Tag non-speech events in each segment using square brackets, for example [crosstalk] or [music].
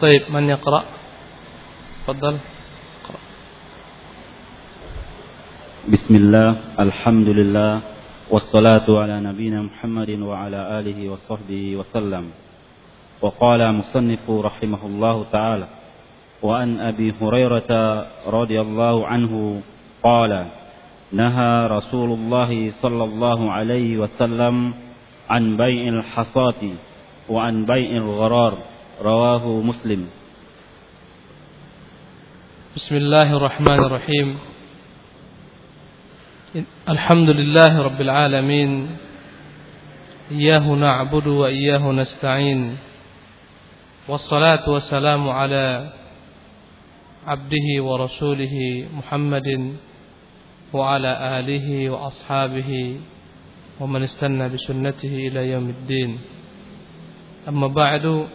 طيب من يقرأ؟ تفضل. بسم الله الحمد لله والصلاة على نبينا محمد وعلى آله وصحبه وسلم. وقال مصنف رحمه الله تعالى وأن أبي هريرة رضي الله عنه قال نهى رسول الله صلى الله عليه وسلم عن بيع الحصاة وعن بيع الغرار رواه مسلم. بسم الله الرحمن الرحيم. الحمد لله رب العالمين. إياه نعبد وإياه نستعين. والصلاة والسلام على عبده ورسوله محمد وعلى آله وأصحابه ومن استنى بسنته إلى يوم الدين. أما بعد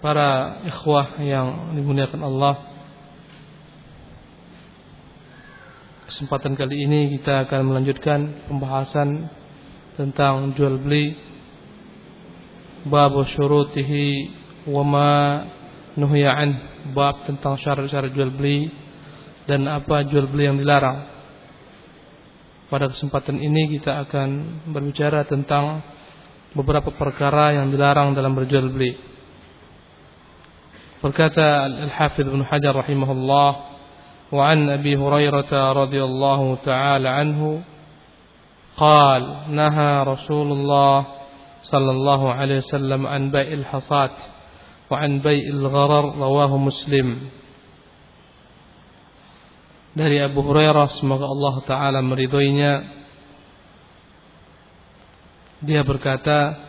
para ikhwah yang dimuliakan Allah Kesempatan kali ini kita akan melanjutkan pembahasan tentang jual beli bab syurutihi wa ma nuhiya bab tentang syarat-syarat jual beli dan apa jual beli yang dilarang. Pada kesempatan ini kita akan berbicara tentang beberapa perkara yang dilarang dalam berjual beli. فكتى الحافظ بن حجر رحمه الله وعن أبي هريرة رضي الله تعالى عنه قال نهى رسول الله صلى الله عليه وسلم عن بيع الحصات وعن بيع الغرر رواه مسلم. Dari أبو هريرة semoga الله تعالى meridhoinya. Dia berkata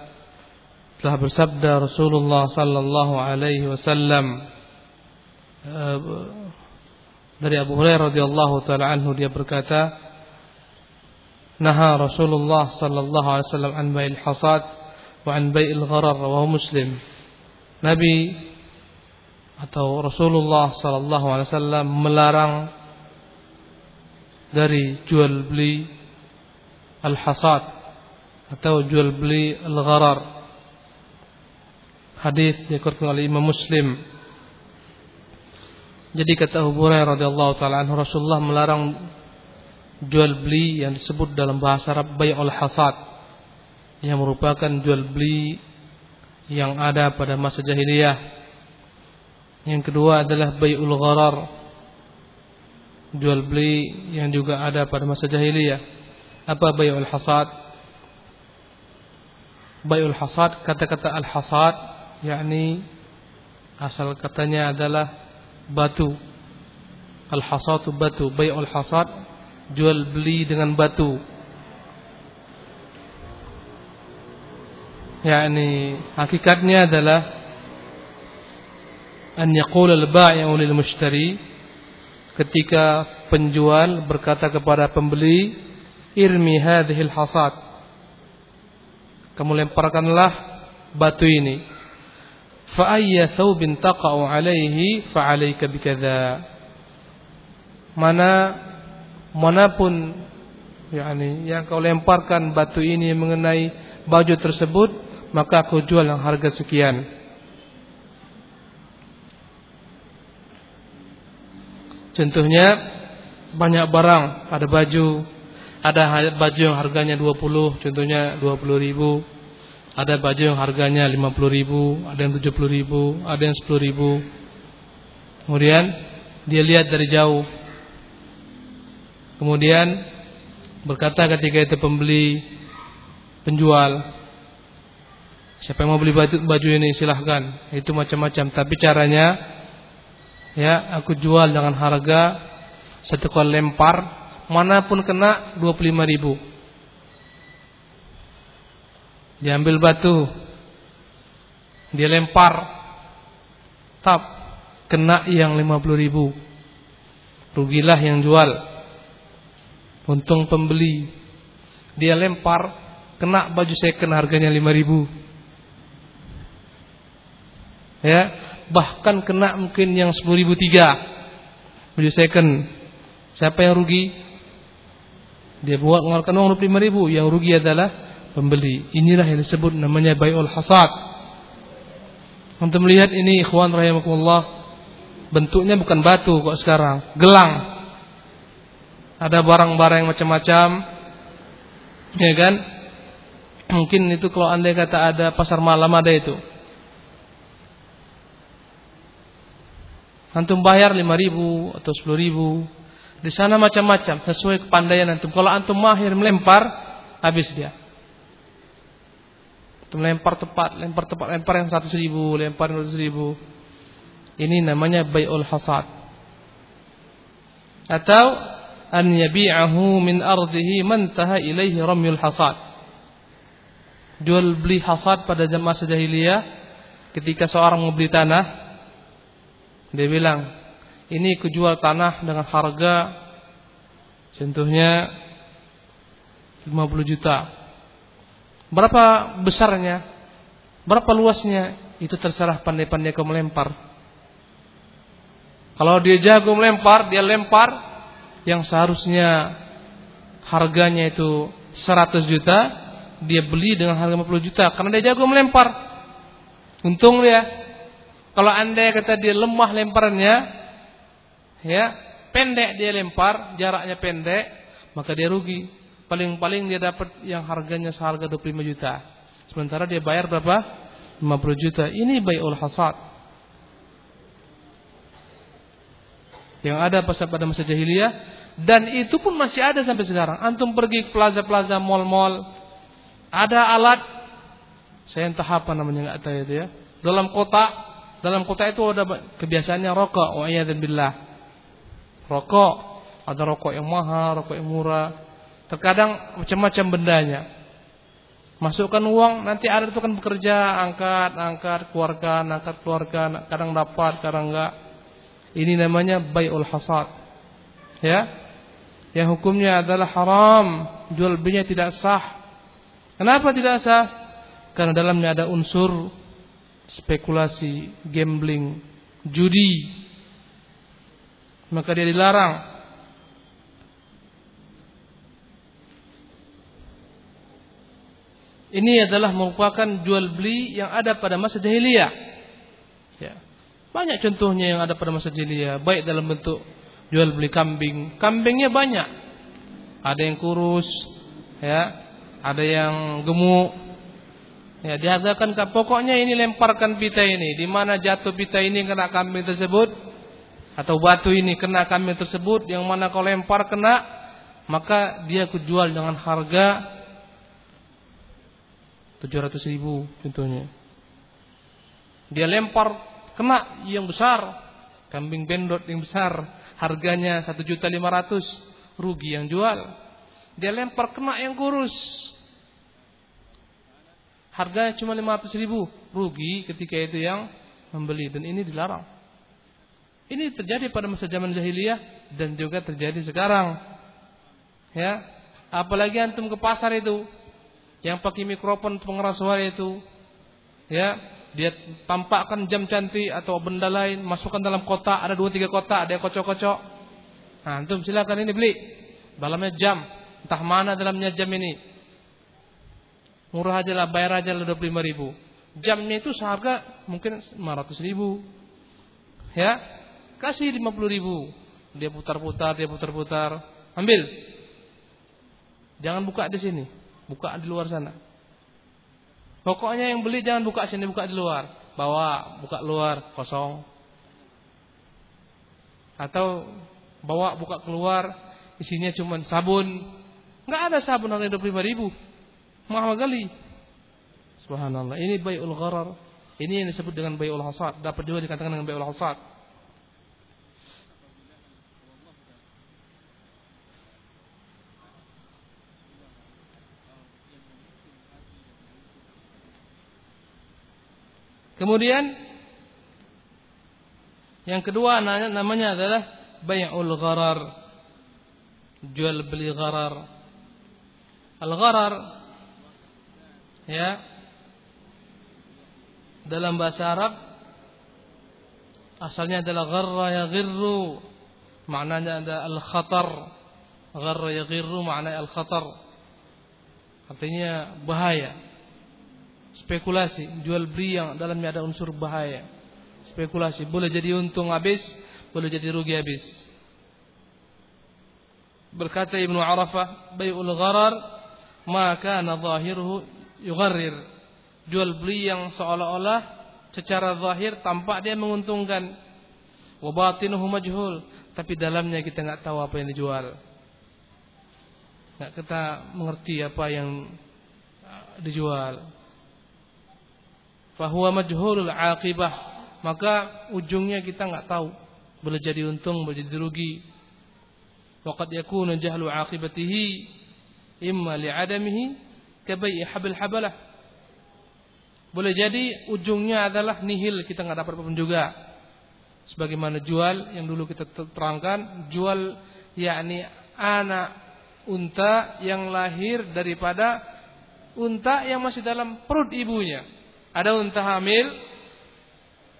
telah bersabda Rasulullah sallallahu alaihi wasallam dari Abu Hurairah radhiyallahu taala anhu dia berkata Naha Rasulullah sallallahu alaihi wasallam an bai'il hasad wa an bai'il gharar rawahu Muslim Nabi atau Rasulullah sallallahu alaihi wasallam melarang dari jual beli al-hasad atau jual beli al-gharar hadis dikeluarkan oleh Imam Muslim jadi kata Abu Hurairah radhiyallahu taala anhu Rasulullah melarang jual beli yang disebut dalam bahasa Arab bai'ul hasad yang merupakan jual beli yang ada pada masa jahiliyah. Yang kedua adalah bai'ul gharar. Jual beli yang juga ada pada masa jahiliyah. Apa bai'ul hasad? Bai'ul hasad kata-kata al-hasad yakni asal katanya adalah batu. Al-hasatu batu, bai'ul hasad jual beli dengan batu. Yani hakikatnya adalah an yaqul al-bai'u lil mushtari ketika penjual berkata kepada pembeli irmi hadhil hasad kamu lemparkanlah batu ini fa ayya thawbin taqa'u alaihi fa alayka bikadza mana mana pun yakni yang kau lemparkan batu ini mengenai baju tersebut maka aku jual yang harga sekian. Contohnya banyak barang. Ada baju ada baju yang harganya 20 contohnya 20 ribu ada baju yang harganya 50 ribu, ada yang 70 ribu, ada yang 10 ribu. Kemudian dia lihat dari jauh. Kemudian berkata ketika itu pembeli penjual, siapa yang mau beli baju, baju ini silahkan. Itu macam-macam. Tapi caranya, ya aku jual dengan harga satu kali lempar, mana pun kena 25 ribu. Diambil batu. Dia lempar. Tap. Kena yang 50 ribu. Rugilah yang jual. Untung pembeli. Dia lempar. Kena baju second harganya 5 ribu. Ya. Bahkan kena mungkin yang 10 ribu tiga. Baju second. Siapa yang rugi? Dia buat mengeluarkan uang 25 ribu. Yang rugi adalah pembeli. Inilah yang disebut namanya bai'ul hasad. Untuk melihat ini ikhwan rahimakumullah bentuknya bukan batu kok sekarang, gelang. Ada barang-barang macam-macam. Ya kan? Mungkin itu kalau Anda kata ada pasar malam ada itu. Antum bayar 5 ribu atau 10 ribu. Di sana macam-macam sesuai kepandaian antum. Kalau antum mahir melempar, habis dia. Lempar tepat, lempar tepat, lempar yang 100 ribu, lempar 100 ribu. Ini namanya bay'ul hasad. Atau an yabi'ahu min ardihi man taha ilaihi ramyul hasad. Jual beli hasad pada zaman masa jahiliyah ketika seorang membeli tanah dia bilang, ini kujual tanah dengan harga contohnya 50 juta. Berapa besarnya? Berapa luasnya? Itu terserah pandai-pandai kau melempar. Kalau dia jago melempar, dia lempar yang seharusnya harganya itu 100 juta, dia beli dengan harga 50 juta karena dia jago melempar. Untung dia. Kalau anda kata dia lemah lemparannya, ya pendek dia lempar, jaraknya pendek, maka dia rugi. Paling-paling dia dapat yang harganya seharga 25 juta. Sementara dia bayar berapa? 50 juta. Ini bayul hasad. Yang ada pada masa jahiliyah dan itu pun masih ada sampai sekarang. Antum pergi ke plaza-plaza, mall-mall, ada alat saya entah apa namanya nggak tahu itu ya. Dalam kotak dalam kota itu ada kebiasaannya rokok, wa billah. Rokok, ada rokok yang mahal, rokok yang murah. Terkadang macam-macam bendanya. Masukkan uang, nanti ada itu kan bekerja, angkat, angkat, keluarkan, angkat, keluarkan, kadang dapat, kadang enggak. Ini namanya bayul hasad. Ya. Yang hukumnya adalah haram, jual belinya tidak sah. Kenapa tidak sah? Karena dalamnya ada unsur spekulasi, gambling, judi, maka dia dilarang. Ini adalah merupakan jual beli yang ada pada masa jahiliyah. Ya. Banyak contohnya yang ada pada masa jahiliyah, baik dalam bentuk jual beli kambing. Kambingnya banyak. Ada yang kurus, ya, ada yang gemuk, Ya, dihargakan pokoknya ini lemparkan pita ini, di mana jatuh pita ini kena kambing tersebut atau batu ini kena kambing tersebut, yang mana kau lempar kena, maka dia kujual dengan harga 700 ribu contohnya. Dia lempar kena yang besar, kambing bendot yang besar, harganya 1 juta 500, rugi yang jual. Dia lempar kena yang kurus, harganya cuma 500 ribu rugi ketika itu yang membeli dan ini dilarang. Ini terjadi pada masa zaman jahiliyah dan juga terjadi sekarang. Ya apalagi antum ke pasar itu yang pakai mikrofon pengeras suara itu ya dia tampakkan jam cantik atau benda lain masukkan dalam kotak ada dua tiga kotak ada kocok-kocok nah antum silakan ini beli dalamnya jam entah mana dalamnya jam ini Murah aja lah, bayar aja lah 25 ribu. Jamnya itu seharga mungkin 500 ribu. Ya, kasih 50 ribu. Dia putar-putar, dia putar-putar. Ambil. Jangan buka di sini. Buka di luar sana. Pokoknya yang beli jangan buka sini, buka di luar. Bawa, buka luar, kosong. Atau bawa buka keluar, isinya cuma sabun. Enggak ada sabun harga 25 ribu. Mahal kali. Subhanallah. Ini bayul gharar. Ini yang disebut dengan bayul hasad. Dapat juga dikatakan dengan bayul hasad. Kemudian yang kedua namanya adalah bay'ul gharar. Jual beli gharar. Al-gharar ya dalam bahasa Arab asalnya adalah gharra yaghirru maknanya ada al-khatar gharra yaghirru maknanya al-khatar artinya bahaya spekulasi, jual beli yang dalamnya ada unsur bahaya. Spekulasi boleh jadi untung habis, boleh jadi rugi habis. Berkata Ibnu Arafah, bai'ul gharar ma kana zahiruhu yugharrir. Jual beli yang seolah-olah secara zahir tampak dia menguntungkan. Wa batinuhu majhul, tapi dalamnya kita enggak tahu apa yang dijual. Enggak kita mengerti apa yang uh, dijual. Fahuwa majhulul aqibah, maka ujungnya kita enggak tahu. Boleh jadi untung, boleh jadi rugi. Waqad yakunu jahlu aqibatihi imma li'adamihi kabai'i habil habalah. Boleh jadi ujungnya adalah nihil, kita nggak dapat apa pun juga. Sebagaimana jual yang dulu kita terangkan, jual yakni anak unta yang lahir daripada unta yang masih dalam perut ibunya. Ada unta hamil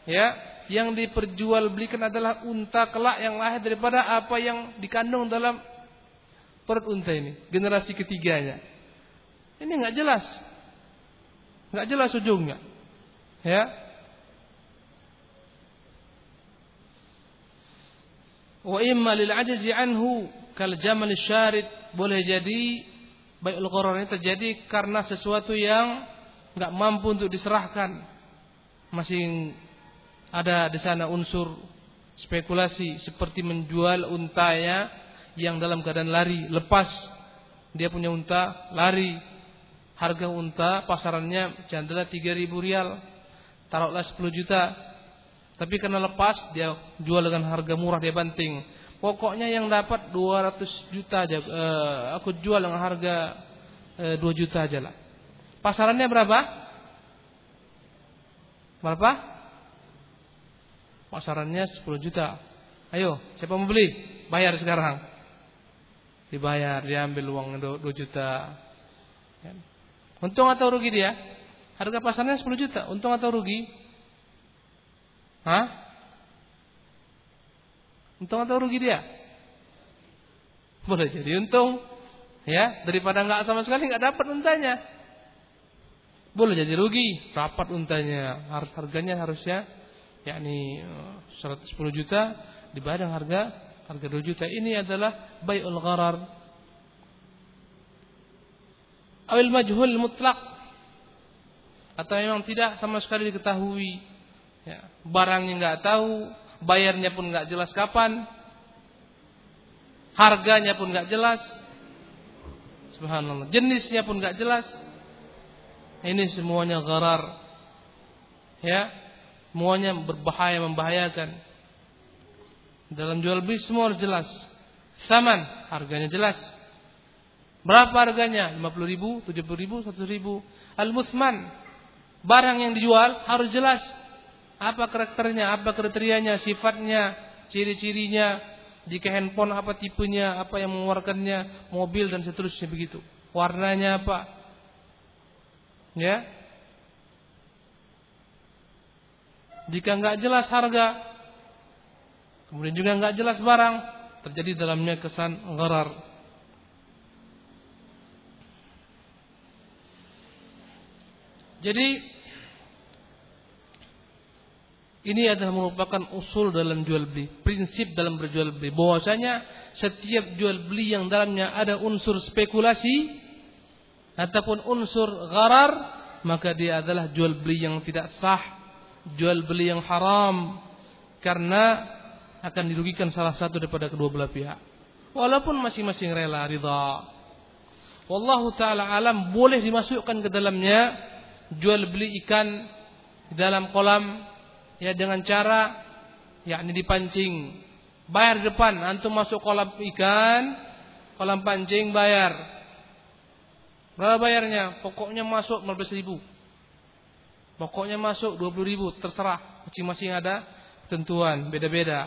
ya yang diperjualbelikan adalah unta kelak yang lahir daripada apa yang dikandung dalam perut unta ini, generasi ketiganya. Ini nggak jelas, nggak jelas ujungnya, ya. Wa imma lil ajzi anhu kal jamal syarid boleh jadi baik gharar ini terjadi karena sesuatu yang nggak mampu untuk diserahkan masih ada di sana unsur spekulasi seperti menjual untanya yang dalam keadaan lari, lepas. Dia punya unta, lari. Harga unta pasarannya adalah 3000 rial. Taruhlah 10 juta. Tapi karena lepas dia jual dengan harga murah dia banting. Pokoknya yang dapat 200 juta aja. Uh, aku jual dengan harga eh, 2 juta aja lah. Pasarannya berapa? Berapa? Pasarannya 10 juta. Ayo, siapa mau beli? Bayar sekarang. Dibayar, diambil uang 2 juta. Ya. Untung atau rugi dia? Harga pasarnya 10 juta. Untung atau rugi? Hah? Untung atau rugi dia? Boleh jadi untung. Ya, daripada nggak sama sekali nggak dapat untanya. Boleh jadi rugi, dapat untanya. Harganya harusnya yakni 110 eh, juta dibayar dengan harga harga 2 juta. Ini adalah bai'ul gharar. Awil majhul mutlak atau memang tidak sama sekali diketahui. Ya, barangnya nggak tahu, bayarnya pun nggak jelas kapan, harganya pun nggak jelas. Subhanallah, jenisnya pun nggak jelas. Ini semuanya gharar. Ya, semuanya berbahaya membahayakan. Dalam jual beli semua harus jelas. Saman, harganya jelas. Berapa harganya? 50 ribu, 70 ribu, 100 ribu. Al-Musman, barang yang dijual harus jelas. Apa karakternya, apa kriterianya, sifatnya, ciri-cirinya. Jika handphone apa tipenya, apa yang mengeluarkannya, mobil dan seterusnya begitu. Warnanya apa? Ya, Jika nggak jelas harga, kemudian juga nggak jelas barang, terjadi dalamnya kesan gharar. Jadi ini adalah merupakan usul dalam jual beli, prinsip dalam berjual beli. Bahwasanya setiap jual beli yang dalamnya ada unsur spekulasi ataupun unsur gharar, maka dia adalah jual beli yang tidak sah jual beli yang haram karena akan dirugikan salah satu daripada kedua belah pihak. Walaupun masing-masing rela ridha. Wallahu taala alam boleh dimasukkan ke dalamnya jual beli ikan di dalam kolam ya dengan cara yakni dipancing. Bayar depan antum masuk kolam ikan, kolam pancing bayar. Berapa bayarnya? Pokoknya masuk 15 ribu. Pokoknya masuk 20 ribu, terserah. Masing-masing ada ketentuan, beda-beda.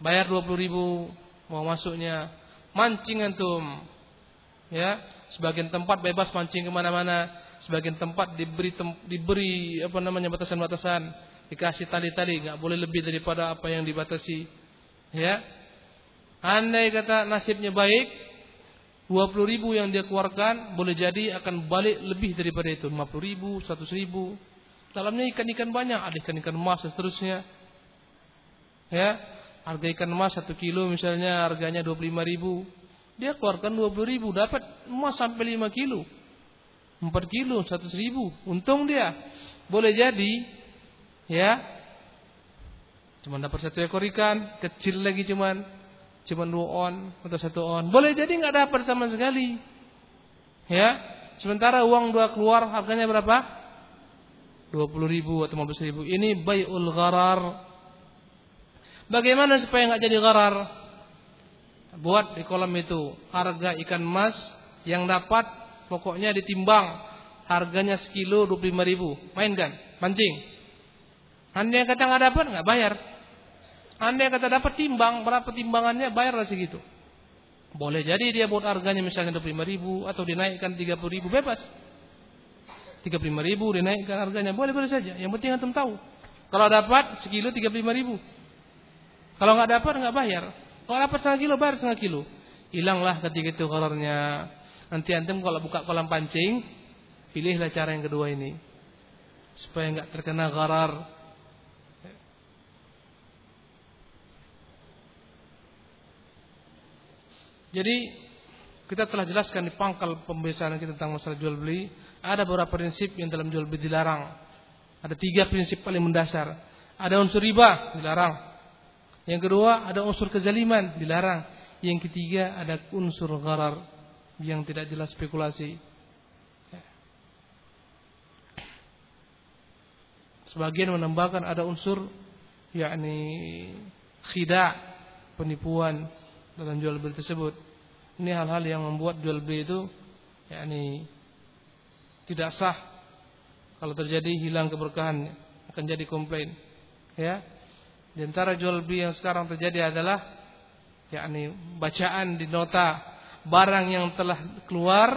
Bayar 20 ribu, mau masuknya. Mancing antum. Ya, sebagian tempat bebas mancing ke mana-mana. Sebagian tempat diberi tem, diberi apa namanya batasan-batasan, dikasih tali-tali, nggak boleh lebih daripada apa yang dibatasi. Ya, andai kata nasibnya baik, 20 ribu yang dia keluarkan boleh jadi akan balik lebih daripada itu. 50 ribu, 100 ribu. Dalamnya ikan-ikan banyak ada ikan-ikan emas dan seterusnya. Ya harga ikan emas 1 kilo misalnya harganya 25 ribu. Dia keluarkan 20 ribu dapat emas sampai 5 kilo. 4 kilo 100 ribu. Untung dia. Boleh jadi ya cuma dapat satu ekor ikan kecil lagi cuman cuma dua on atau satu on. Boleh jadi nggak dapat sama sekali. Ya, sementara uang dua keluar harganya berapa? 20 ribu atau 15 ribu. Ini bayul gharar. Bagaimana supaya nggak jadi gharar? Buat di kolom itu harga ikan emas yang dapat pokoknya ditimbang harganya sekilo 25 ribu. Mainkan, mancing. Anda yang kata nggak dapat nggak bayar. Anda kata dapat timbang, berapa timbangannya, bayarlah segitu. Boleh jadi dia buat harganya misalnya 25 ribu atau dinaikkan 30 ribu, bebas. 35 ribu dinaikkan harganya, boleh-boleh saja. Yang penting antum tahu. Kalau dapat sekilo 35 ribu. Kalau nggak dapat nggak bayar. Kalau dapat setengah kilo bayar setengah kilo. Hilanglah ketika itu kolornya. Nanti antum kalau buka kolam pancing, pilihlah cara yang kedua ini. Supaya nggak terkena garar Jadi kita telah jelaskan di pangkal pembicaraan kita tentang masalah jual beli. Ada beberapa prinsip yang dalam jual beli dilarang. Ada tiga prinsip paling mendasar. Ada unsur riba dilarang. Yang kedua ada unsur kezaliman dilarang. Yang ketiga ada unsur gharar yang tidak jelas spekulasi. Sebagian menambahkan ada unsur yakni khida penipuan dalam jual beli tersebut. Ini hal-hal yang membuat jual beli itu yakni tidak sah. Kalau terjadi hilang keberkahan akan jadi komplain. Ya. Di antara jual beli yang sekarang terjadi adalah yakni bacaan di nota barang yang telah keluar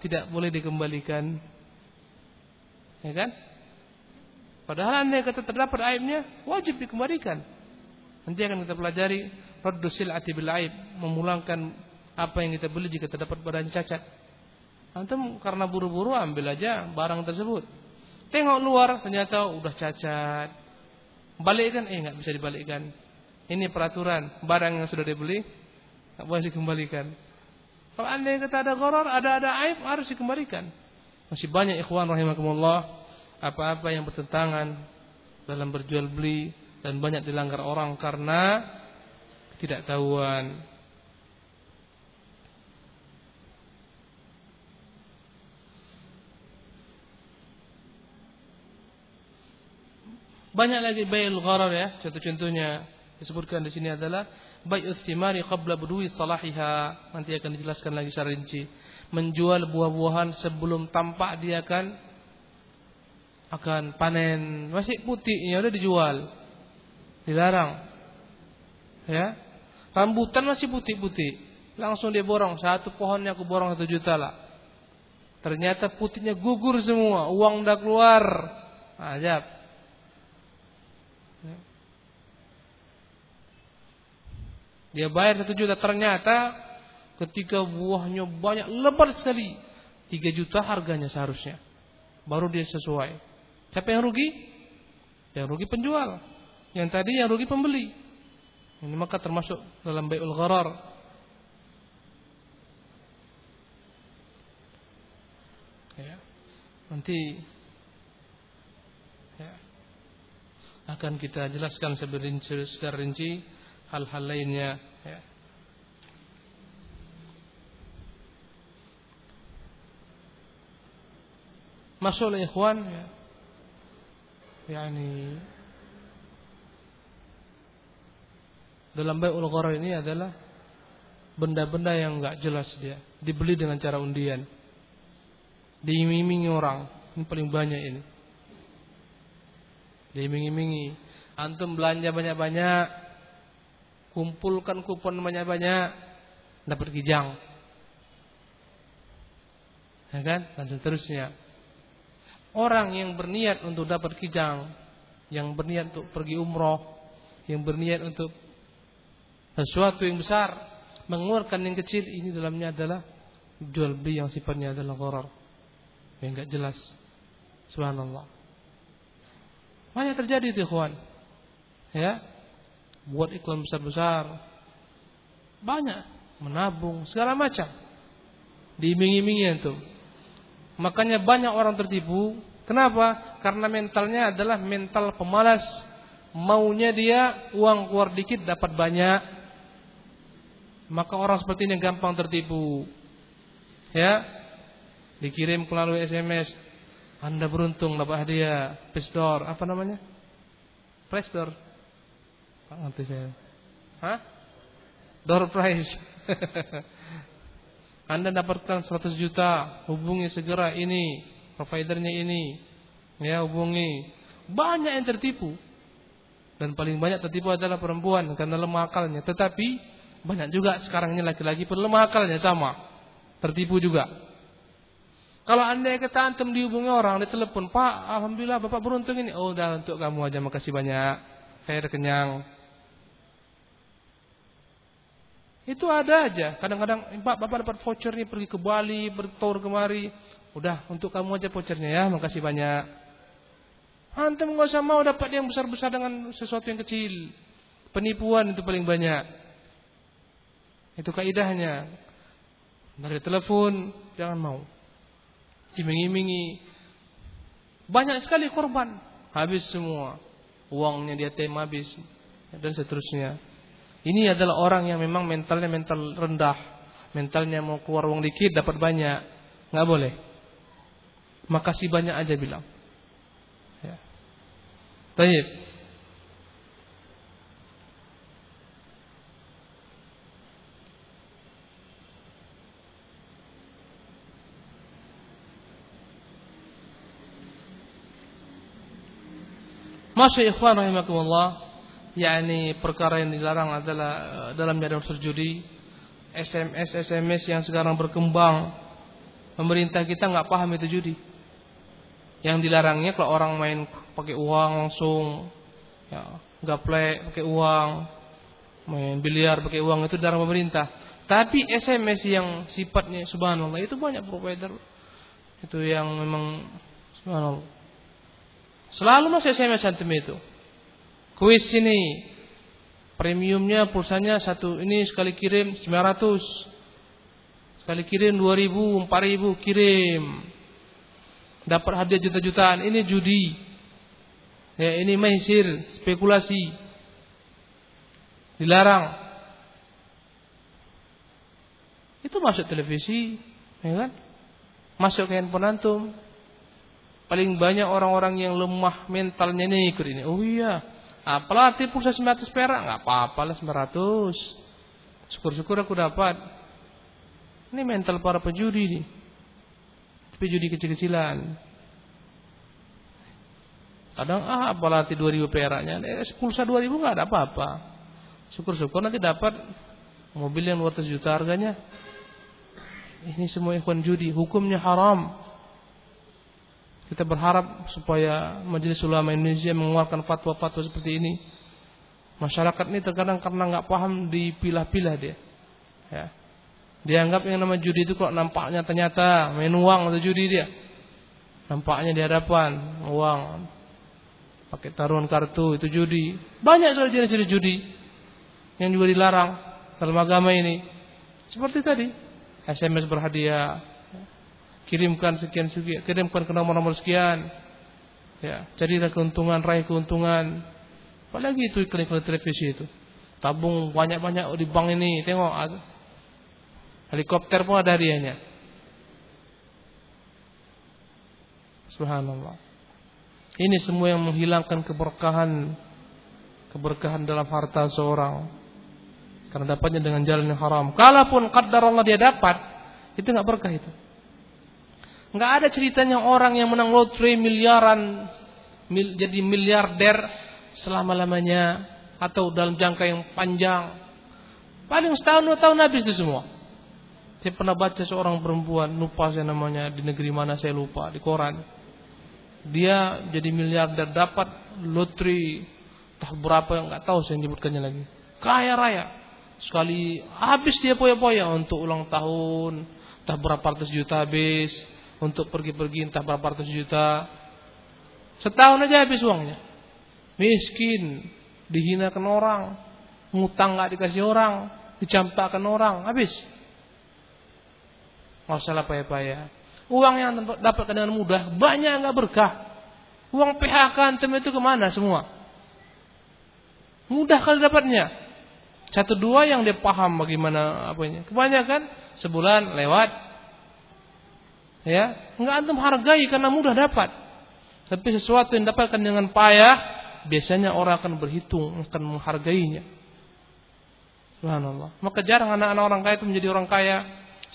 tidak boleh dikembalikan. Ya kan? Padahal anda kata terdapat aibnya wajib dikembalikan. Nanti akan kita pelajari raddu sil'ati bil aib, memulangkan apa yang kita beli jika terdapat barang cacat. Antum karena buru-buru ambil aja barang tersebut. Tengok luar ternyata udah cacat. Balikkan eh nggak bisa dibalikkan. Ini peraturan, barang yang sudah dibeli nggak boleh dikembalikan. Kalau anda yang kata ada goror, ada ada aib harus dikembalikan. Masih banyak ikhwan rahimakumullah apa-apa yang bertentangan dalam berjual beli dan banyak dilanggar orang karena tidak tahuan. Banyak lagi bayul gharar ya, contoh-contohnya disebutkan di sini adalah bay'ul thimari qabla budui salahiha. Nanti akan dijelaskan lagi secara rinci. Menjual buah-buahan sebelum tampak dia akan akan panen. Masih putihnya udah dijual. Dilarang. Ya. Rambutan masih putih-putih. Langsung dia borong. Satu pohonnya aku borong satu juta lah. Ternyata putihnya gugur semua. Uang udah keluar. Ajab. Dia bayar satu juta. Ternyata ketika buahnya banyak lebar sekali. Tiga juta harganya seharusnya. Baru dia sesuai. Siapa yang rugi? Yang rugi penjual. Yang tadi yang rugi pembeli. Ini maka termasuk dalam bayul gharar. Ya. Nanti ya, akan kita jelaskan secara rinci hal-hal lainnya ya. Masuk ikhwan ya. Yani dalam bai'ul gharar ini adalah benda-benda yang enggak jelas dia, dibeli dengan cara undian. Diiming-imingi orang, ini paling banyak ini. Diiming-imingi, antum belanja banyak-banyak, kumpulkan kupon banyak-banyak, dapat kijang. Ya kan? Dan seterusnya. Orang yang berniat untuk dapat kijang, yang berniat untuk pergi umroh, yang berniat untuk sesuatu yang besar mengeluarkan yang kecil ini dalamnya adalah jual beli yang sifatnya adalah gharar. Yang enggak jelas. Subhanallah. Banyak terjadi itu, ikhwan. Ya. Buat iklan besar-besar. Banyak menabung segala macam. Diiming-imingi itu. Makanya banyak orang tertipu. Kenapa? Karena mentalnya adalah mental pemalas. Maunya dia uang keluar dikit dapat banyak. Maka orang seperti ini gampang tertipu. Ya. Dikirim melalui SMS. Anda beruntung dapat hadiah. Pesdor. Apa namanya? Presdor. Pak ngerti saya. Hah? Door prize. [laughs] Anda dapatkan 100 juta, hubungi segera ini, providernya ini. Ya, hubungi. Banyak yang tertipu. Dan paling banyak tertipu adalah perempuan karena lemah akalnya. Tetapi banyak juga sekarang ini laki-laki pun lemah akalnya sama. Tertipu juga. Kalau anda yang kata antum dihubungi orang, dia telepon, Pak, Alhamdulillah Bapak beruntung ini. Oh, udah untuk kamu aja, makasih banyak. Saya udah kenyang. Itu ada aja. Kadang-kadang, Pak, Bapak dapat voucher nih pergi ke Bali, bertour kemari. Udah, untuk kamu aja vouchernya ya, makasih banyak. Antum nggak usah mau dapat yang besar-besar dengan sesuatu yang kecil. Penipuan itu paling banyak. Itu kaidahnya. Dari telepon, jangan mau. Iming-imingi. Banyak sekali korban. Habis semua. Uangnya dia tem habis. Dan seterusnya. Ini adalah orang yang memang mentalnya mental rendah. Mentalnya mau keluar uang dikit dapat banyak. Nggak boleh. Makasih banyak aja bilang. Ya. Taib. Masya ikhwan rahimakumullah. Yakni perkara yang dilarang adalah eh, dalam medan judi SMS SMS yang sekarang berkembang pemerintah kita nggak paham itu judi. Yang dilarangnya kalau orang main pakai uang langsung ya gaple pakai uang main biliar pakai uang itu darah pemerintah. Tapi SMS yang sifatnya subhanallah itu banyak provider. Itu yang memang subhanallah selalu masih SMS antum itu. Kuis ini premiumnya pulsanya satu ini sekali kirim 900 sekali kirim 2000 4000 kirim. Dapat hadiah juta-jutaan. Ini judi. Ya ini maisir spekulasi. Dilarang. Itu masuk televisi ya kan? Masuk ke handphone antum paling banyak orang-orang yang lemah mentalnya ini ikut ini oh iya Ah, pelatih pulsa 900 perak, nggak apa-apa lah 900. Syukur-syukur aku dapat. Ini mental para pejudi nih. Pejudi kecil-kecilan. Kadang ah pelatih 2000 peraknya, eh, pulsa 2000 nggak ada apa-apa. Syukur-syukur nanti dapat mobil yang 200 juta harganya. Ini semua ikhwan judi, hukumnya haram. Kita berharap supaya Majelis Ulama Indonesia mengeluarkan fatwa-fatwa seperti ini. Masyarakat ini terkadang karena nggak paham dipilah-pilah dia. Ya. Dianggap yang nama judi itu kok nampaknya ternyata main uang atau judi dia. Nampaknya di hadapan uang. Pakai taruhan kartu itu judi. Banyak soal jenis-jenis judi yang juga dilarang dalam agama ini. Seperti tadi, SMS berhadiah, kirimkan sekian sekian, kirimkan ke nomor-nomor sekian. Ya, carilah keuntungan, raih keuntungan. Apalagi itu iklan-iklan televisi itu. Tabung banyak-banyak di bank ini, tengok helikopter pun ada hadiahnya. Subhanallah. Ini semua yang menghilangkan keberkahan keberkahan dalam harta seorang karena dapatnya dengan jalan yang haram. Kalaupun kadar Allah dia dapat, itu nggak berkah itu. Nggak ada ceritanya orang yang menang lotre miliaran mil, jadi miliarder selama-lamanya atau dalam jangka yang panjang. Paling setahun dua tahun habis itu semua. Saya pernah baca seorang perempuan, lupa saya namanya di negeri mana saya lupa di koran. Dia jadi miliarder dapat lotre tak berapa yang nggak tahu saya nyebutkannya lagi. Kaya raya. Sekali habis dia poya-poya untuk ulang tahun, Entah berapa ratus juta habis untuk pergi-pergi entah berapa ratus juta. Setahun aja habis uangnya. Miskin, dihinakan orang, ngutang nggak dikasih orang, dicampakkan orang, habis. Nggak usah lah payah-payah. Uang yang dapat dengan mudah banyak nggak berkah. Uang PHK antum itu ke mana semua? Mudah kali dapatnya. Satu dua yang dia paham bagaimana apanya. Kebanyakan sebulan lewat. Ya, nggak antum hargai karena mudah dapat. Tapi sesuatu yang dapatkan dengan payah, biasanya orang akan berhitung, akan menghargainya. Subhanallah. Maka jarang anak-anak orang kaya itu menjadi orang kaya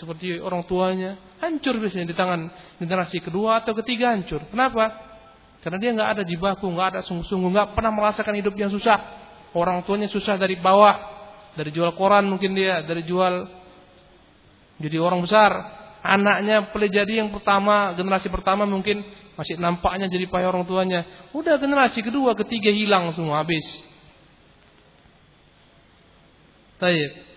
seperti orang tuanya, hancur biasanya di tangan generasi kedua atau ketiga hancur. Kenapa? Karena dia nggak ada jibaku, nggak ada sungguh-sungguh, nggak pernah merasakan hidup yang susah. Orang tuanya susah dari bawah, dari jual koran mungkin dia, dari jual jadi orang besar. Anaknya boleh jadi yang pertama, generasi pertama mungkin masih nampaknya jadi payah orang tuanya. Udah generasi kedua, ketiga hilang semua habis. Baik.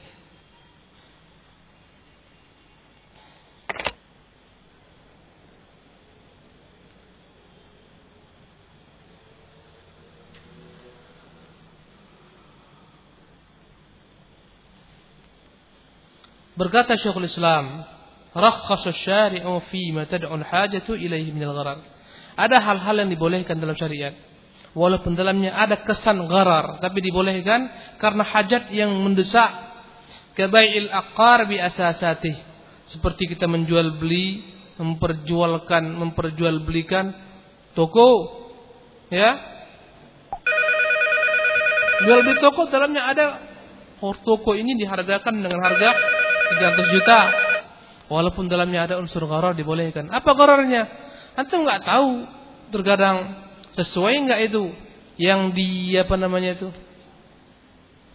Berkata Syekhul Islam, rakhasa syari'u fi ma tad'u al-hajatu ilaihi min al-gharar. Ada hal-hal yang dibolehkan dalam syariat. Walaupun dalamnya ada kesan gharar, tapi dibolehkan karena hajat yang mendesak. Kabai'il aqar bi asasatih. Seperti kita menjual beli, memperjualkan, memperjualbelikan toko. Ya. Jual beli toko dalamnya ada oh, toko ini dihargakan dengan harga 300 juta. Walaupun dalamnya ada unsur gharar dibolehkan. Apa ghararnya? Antum nggak tahu terkadang sesuai nggak itu yang di apa namanya itu?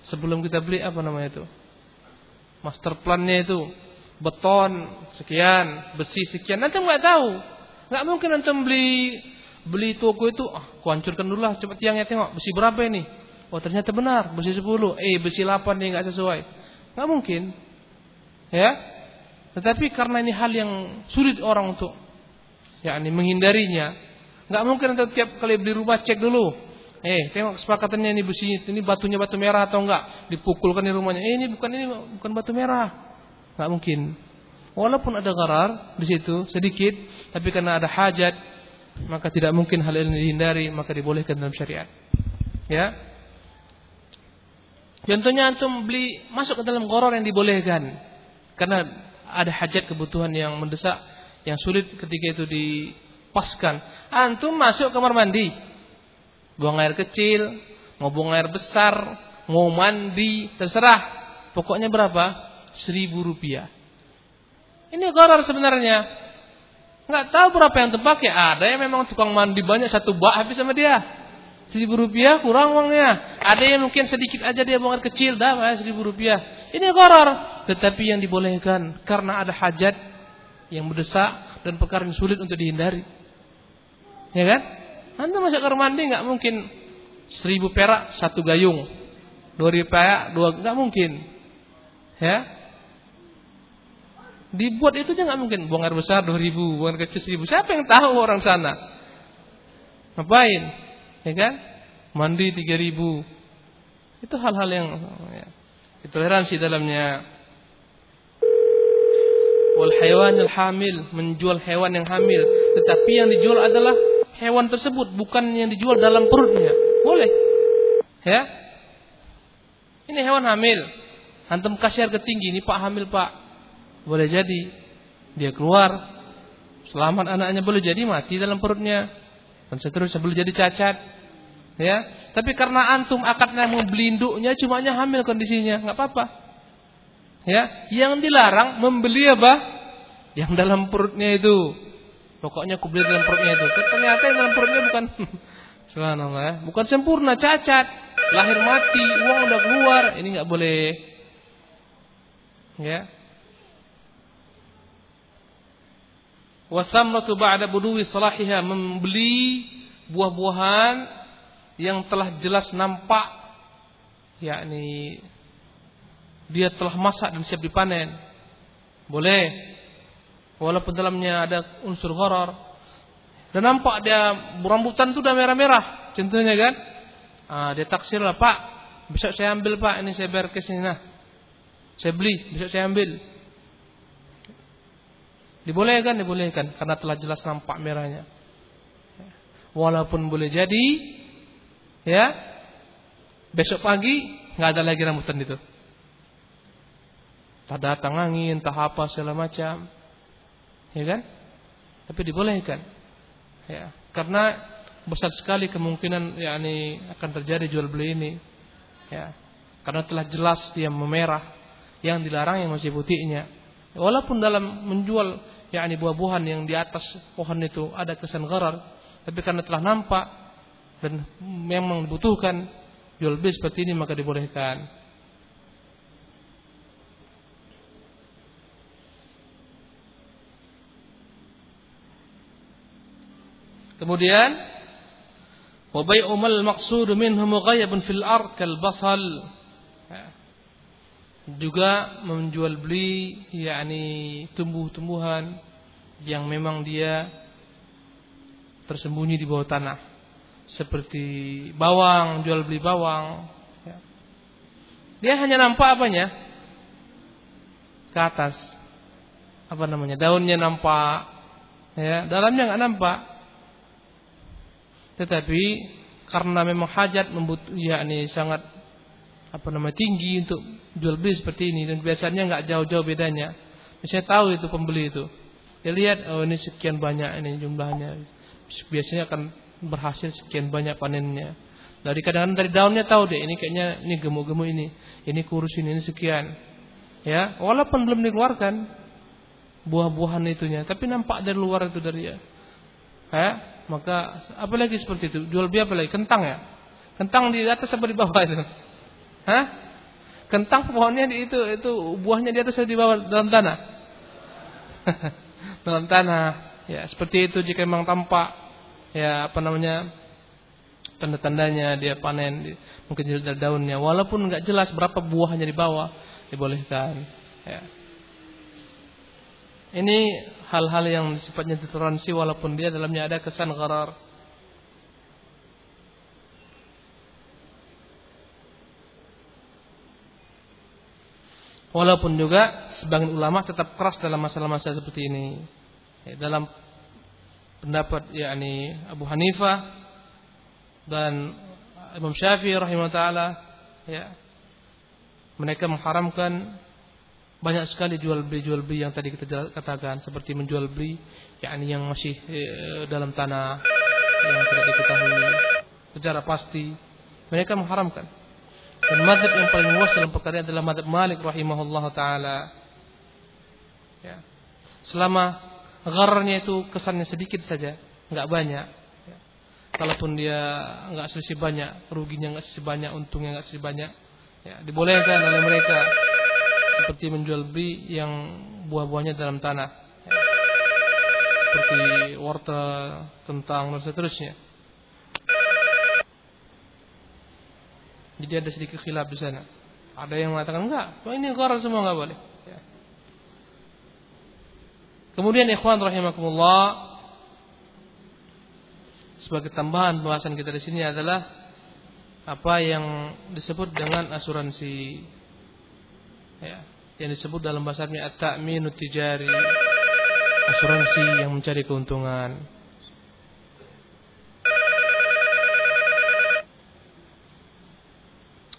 Sebelum kita beli apa namanya itu? Master plannya itu beton sekian, besi sekian. Antum nggak tahu. Nggak mungkin antum beli beli toko itu, ah, kuhancurkan dulu lah cepat tiangnya tengok besi berapa ini? Oh ternyata benar besi 10, eh besi 8 nih nggak sesuai. Nggak mungkin. Ya. Tetapi karena ini hal yang sulit orang untuk yakni menghindarinya, nggak mungkin untuk tiap kali beli rumah cek dulu. Eh, tengok kesepakatannya ini besi ini batunya batu merah atau enggak? Dipukulkan di rumahnya. Eh, ini bukan ini bukan batu merah. Nggak mungkin. Walaupun ada garar di situ sedikit, tapi karena ada hajat, maka tidak mungkin hal ini dihindari, maka dibolehkan dalam syariat. Ya. Contohnya antum beli masuk ke dalam goror yang dibolehkan. Karena ada hajat kebutuhan yang mendesak yang sulit ketika itu dipaskan. Antum masuk kamar mandi. Buang air kecil, mau buang air besar, mau mandi, terserah. Pokoknya berapa? Seribu rupiah. Ini korar sebenarnya. Nggak tahu berapa yang terpakai. Ada yang memang tukang mandi banyak satu bak habis sama dia. Seribu rupiah kurang uangnya. Ada yang mungkin sedikit aja dia buang air kecil, dah seribu rupiah. Ini korar tetapi yang dibolehkan karena ada hajat yang mendesak dan perkara yang sulit untuk dihindari. Ya kan? Anda masuk kamar mandi nggak mungkin seribu perak satu gayung, dua ribu perak dua nggak mungkin. Ya? Dibuat itu aja nggak mungkin. Buang air besar dua ribu, buang air kecil seribu. Siapa yang tahu orang sana? Ngapain? Ya kan? Mandi tiga ribu. Itu hal-hal yang ya, toleransi dalamnya wal al hamil menjual hewan yang hamil. Tetapi yang dijual adalah hewan tersebut bukan yang dijual dalam perutnya. Boleh. Ya? Ini hewan hamil. Antum kasih harga tinggi. Ini pak hamil pak. Boleh jadi. Dia keluar. Selamat anaknya boleh jadi mati dalam perutnya. Dan seterusnya boleh jadi cacat. Ya? Tapi karena antum akadnya membeli induknya cuma hanya hamil kondisinya. Nggak apa-apa Ya, yang dilarang membeli apa? Yang dalam perutnya itu. Pokoknya aku beli dalam perutnya itu. Ternyata yang dalam perutnya bukan [laughs] Subhanallah, ya. bukan sempurna, cacat, lahir mati, uang udah keluar, ini nggak boleh. Ya. Wasamratu ba'da buduwi salahiha membeli buah-buahan yang telah jelas nampak yakni dia telah masak dan siap dipanen. Boleh. Walaupun dalamnya ada unsur gharar. Dan nampak dia rambutan itu udah merah-merah. Contohnya kan. Ah, dia taksir lah, Pak. Besok saya ambil Pak, ini saya bayar cash ini nah. Saya beli, besok saya ambil. Dibolehkan, dibolehkan karena telah jelas nampak merahnya. Walaupun boleh jadi ya besok pagi nggak ada lagi rambutan itu. Tak datang angin, tak apa segala macam. Ya kan? Tapi dibolehkan. Ya, karena besar sekali kemungkinan yakni akan terjadi jual beli ini. Ya. Karena telah jelas dia memerah, yang dilarang yang masih putihnya. Walaupun dalam menjual yakni buah-buahan yang di atas pohon itu ada kesan gharar, tapi karena telah nampak dan memang dibutuhkan jual beli seperti ini maka dibolehkan. Kemudian wa bai'u maqsud minhu mughayyabun fil ard kal basal. Juga menjual beli yakni tumbuh-tumbuhan yang memang dia tersembunyi di bawah tanah. Seperti bawang, jual beli bawang. Dia hanya nampak apanya? Ke atas. Apa namanya? Daunnya nampak. Ya, dalamnya nggak nampak. Tetapi karena memang hajat membutuh yakni sangat apa namanya tinggi untuk jual beli seperti ini dan biasanya nggak jauh-jauh bedanya. Saya tahu itu pembeli itu. Dia lihat oh ini sekian banyak ini jumlahnya. Biasanya akan berhasil sekian banyak panennya. Dari kadang-kadang dari daunnya tahu deh ini kayaknya ini gemuk-gemuk ini, ini kurus ini, ini sekian. Ya, walaupun belum dikeluarkan buah-buahan itunya, tapi nampak dari luar itu dari ya. Ya, maka apalagi seperti itu? Jual beli apa lagi? Kentang ya? Kentang di atas apa di bawah itu? Hah? Kentang pohonnya di itu itu buahnya di atas atau di bawah dalam tanah? [laughs] dalam tanah. Ya, seperti itu jika memang tampak ya apa namanya? tanda-tandanya dia panen mungkin dari daunnya walaupun nggak jelas berapa buahnya di bawah dibolehkan ya ini hal-hal yang sifatnya ditoleransi walaupun dia dalamnya ada kesan gharar. Walaupun juga sebagian ulama tetap keras dalam masalah-masalah seperti ini. Ya, dalam pendapat yakni Abu Hanifah dan Imam Syafi'i rahimahullah taala ya mereka mengharamkan banyak sekali jual beli jual beli yang tadi kita katakan seperti menjual beli yakni yang masih e, dalam tanah yang tidak diketahui secara pasti. Mereka mengharamkan. Dan madhab yang paling luas dalam perkara adalah madhab Malik rahimahullah taala. Ya. selama ghararnya itu kesannya sedikit saja nggak banyak. Ya. kalaupun dia nggak selisih banyak ruginya nggak selisih banyak untungnya nggak selisih banyak ya dibolehkan oleh mereka seperti menjual beli yang buah-buahnya dalam tanah seperti wortel, kentang dan seterusnya. Jadi ada sedikit khilaf di sana. Ada yang mengatakan enggak, oh ini gharar semua enggak boleh. Ya. Kemudian ikhwan rahimakumullah sebagai tambahan pembahasan kita di sini adalah apa yang disebut dengan asuransi ya, yang disebut dalam bahasa Arabnya at-ta'minut tijari. Asuransi yang mencari keuntungan.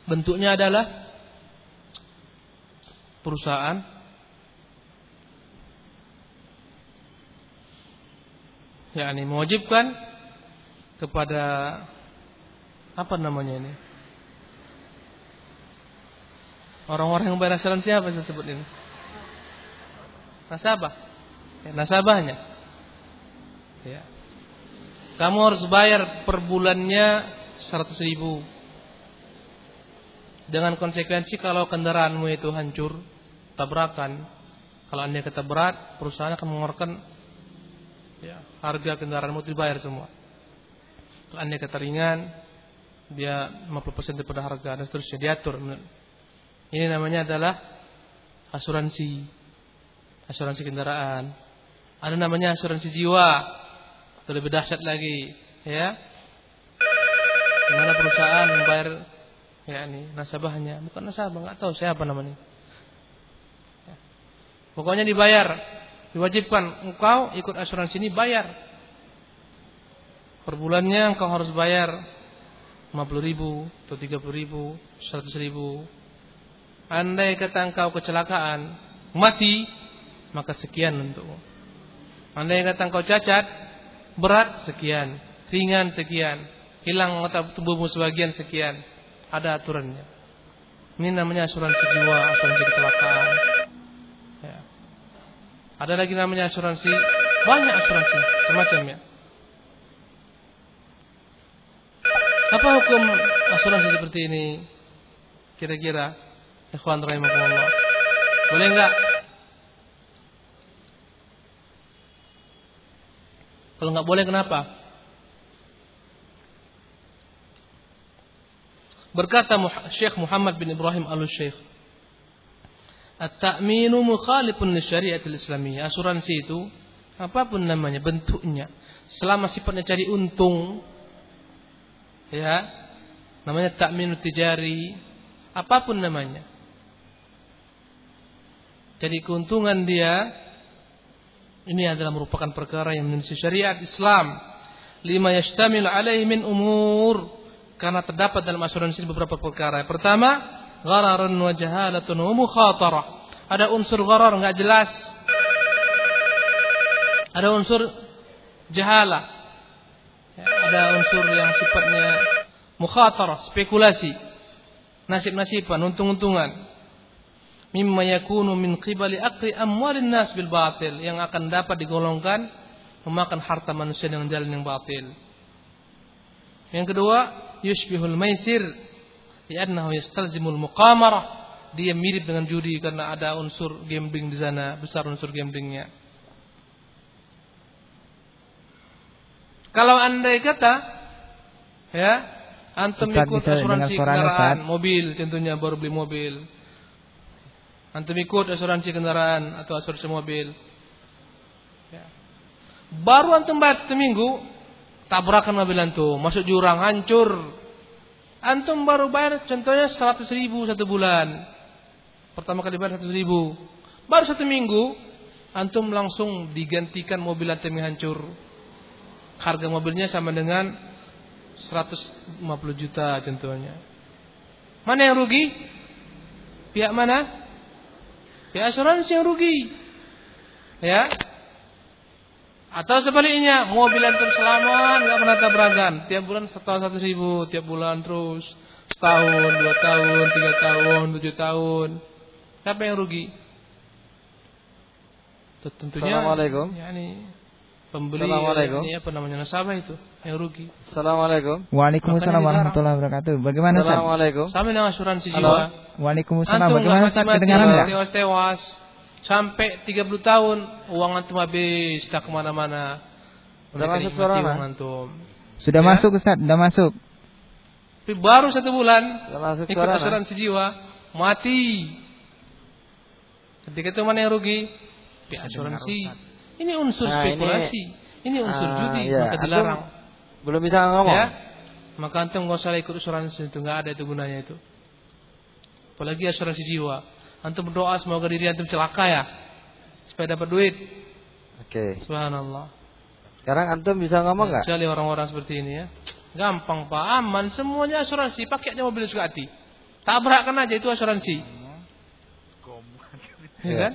Bentuknya adalah perusahaan. Yakni mewajibkan kepada apa namanya ini Orang-orang yang bayar asuransi apa saya sebut ini? Nasabah. Ya, nasabahnya. Ya. Kamu harus bayar per bulannya 100 ribu. Dengan konsekuensi kalau kendaraanmu itu hancur, tabrakan. Kalau anda kata berat, perusahaan akan mengeluarkan ya, harga kendaraanmu itu dibayar semua. Kalau anda kata ringan, dia 50% daripada harga dan seterusnya diatur ini namanya adalah asuransi. Asuransi kendaraan. Ada namanya asuransi jiwa. Itu lebih dahsyat lagi, ya. Di mana perusahaan membayar ya ini nasabahnya, bukan nasabah, nggak tahu siapa namanya. Ya. Pokoknya dibayar, diwajibkan engkau ikut asuransi ini bayar. Per bulannya engkau harus bayar 50 ribu atau 30 ribu, 100 ribu. Andai kata engkau kecelakaan, mati, maka sekian untukmu. Andai kata engkau cacat, berat sekian, ringan sekian, hilang otak tubuhmu sebagian sekian. Ada aturannya. Ini namanya asuransi jiwa, asuransi kecelakaan. Ya. Ada lagi namanya asuransi, banyak asuransi, semacamnya. Apa hukum asuransi seperti ini? Kira-kira, ikhwan rahimahullah. Boleh enggak? Kalau enggak boleh kenapa? Berkata Syekh Muhammad bin Ibrahim Al-Syekh, At-ta'minu mukhalifun li syariatil islamiyah. Asuransi itu apa pun namanya, bentuknya, selama sifatnya cari untung, ya, namanya ta'minu tijari, apa pun namanya. Jadi keuntungan dia ini adalah merupakan perkara yang menjadi syariat Islam. Lima yashtamil alaihi min umur karena terdapat dalam asuransi beberapa perkara. Pertama, ghararun wa jahalatun wa mukhatarah. Ada unsur gharar enggak jelas. Ada unsur jahala. Ya, ada unsur yang sifatnya mukhatarah, spekulasi. Nasib-nasiban, untung-untungan. Mimma yakunu min qibali aqri amwalin nas bil batil yang akan dapat digolongkan memakan harta manusia dengan jalan yang batil. Yang kedua, yushbihul maisir li'annahu yastalzimul muqamarah. Dia mirip dengan judi karena ada unsur gambling di sana, besar unsur gamblingnya. Kalau andai kata ya, antum Ustaz, ikut asuransi kendaraan, mobil tentunya baru beli mobil. Antum ikut asuransi kendaraan atau asuransi mobil. Ya. Baru antum bayar seminggu, tabrakan mobil antum, masuk jurang, hancur. Antum baru bayar contohnya 100 ribu satu bulan. Pertama kali bayar 100 ribu. Baru satu minggu, antum langsung digantikan mobil antum yang hancur. Harga mobilnya sama dengan 150 juta contohnya. Mana yang rugi? Pihak mana? Pihak asuransi yang rugi. Ya, atau sebaliknya, mobil antum selamat, nggak pernah tabrakan. Tiap bulan setahun satu ribu, tiap bulan terus. Setahun, dua tahun, tiga tahun, tujuh tahun. Siapa yang rugi? Tentunya. Assalamualaikum. Ya, ini pembeli ini apa namanya nasabah itu yang rugi. Assalamualaikum. Waalaikumsalam warahmatullahi wabarakatuh. Bagaimana? Assalamualaikum. Sama dengan asuransi jiwa. Waalaikumsalam. Bagaimana Ustaz? Kedengaran enggak? Tewas-tewas sampai 30 tahun uang antum habis tak ke mana-mana. Sudah masuk suara antum. Sudah ya? masuk Ustaz, sudah masuk. Tapi baru satu bulan sudah masuk ikut asuransi jiwa mati. Ketika itu mana yang rugi? Pihak asuransi. Ini unsur nah, spekulasi. Ini, ini unsur uh, judi ya. maka dilarang. Antum belum bisa ngomong. Ya? Maka antum nggak usah ikut asuransi itu nggak ada itu gunanya itu. Apalagi asuransi jiwa. Antum berdoa semoga diri antum celaka ya. Supaya dapat duit. Oke. Okay. Subhanallah. Sekarang antum bisa ngomong nggak? Kecuali orang-orang seperti ini ya. Gampang Pak, aman semuanya asuransi, pakai aja mobil suka hati. Tabrakkan aja itu asuransi. Ya kan?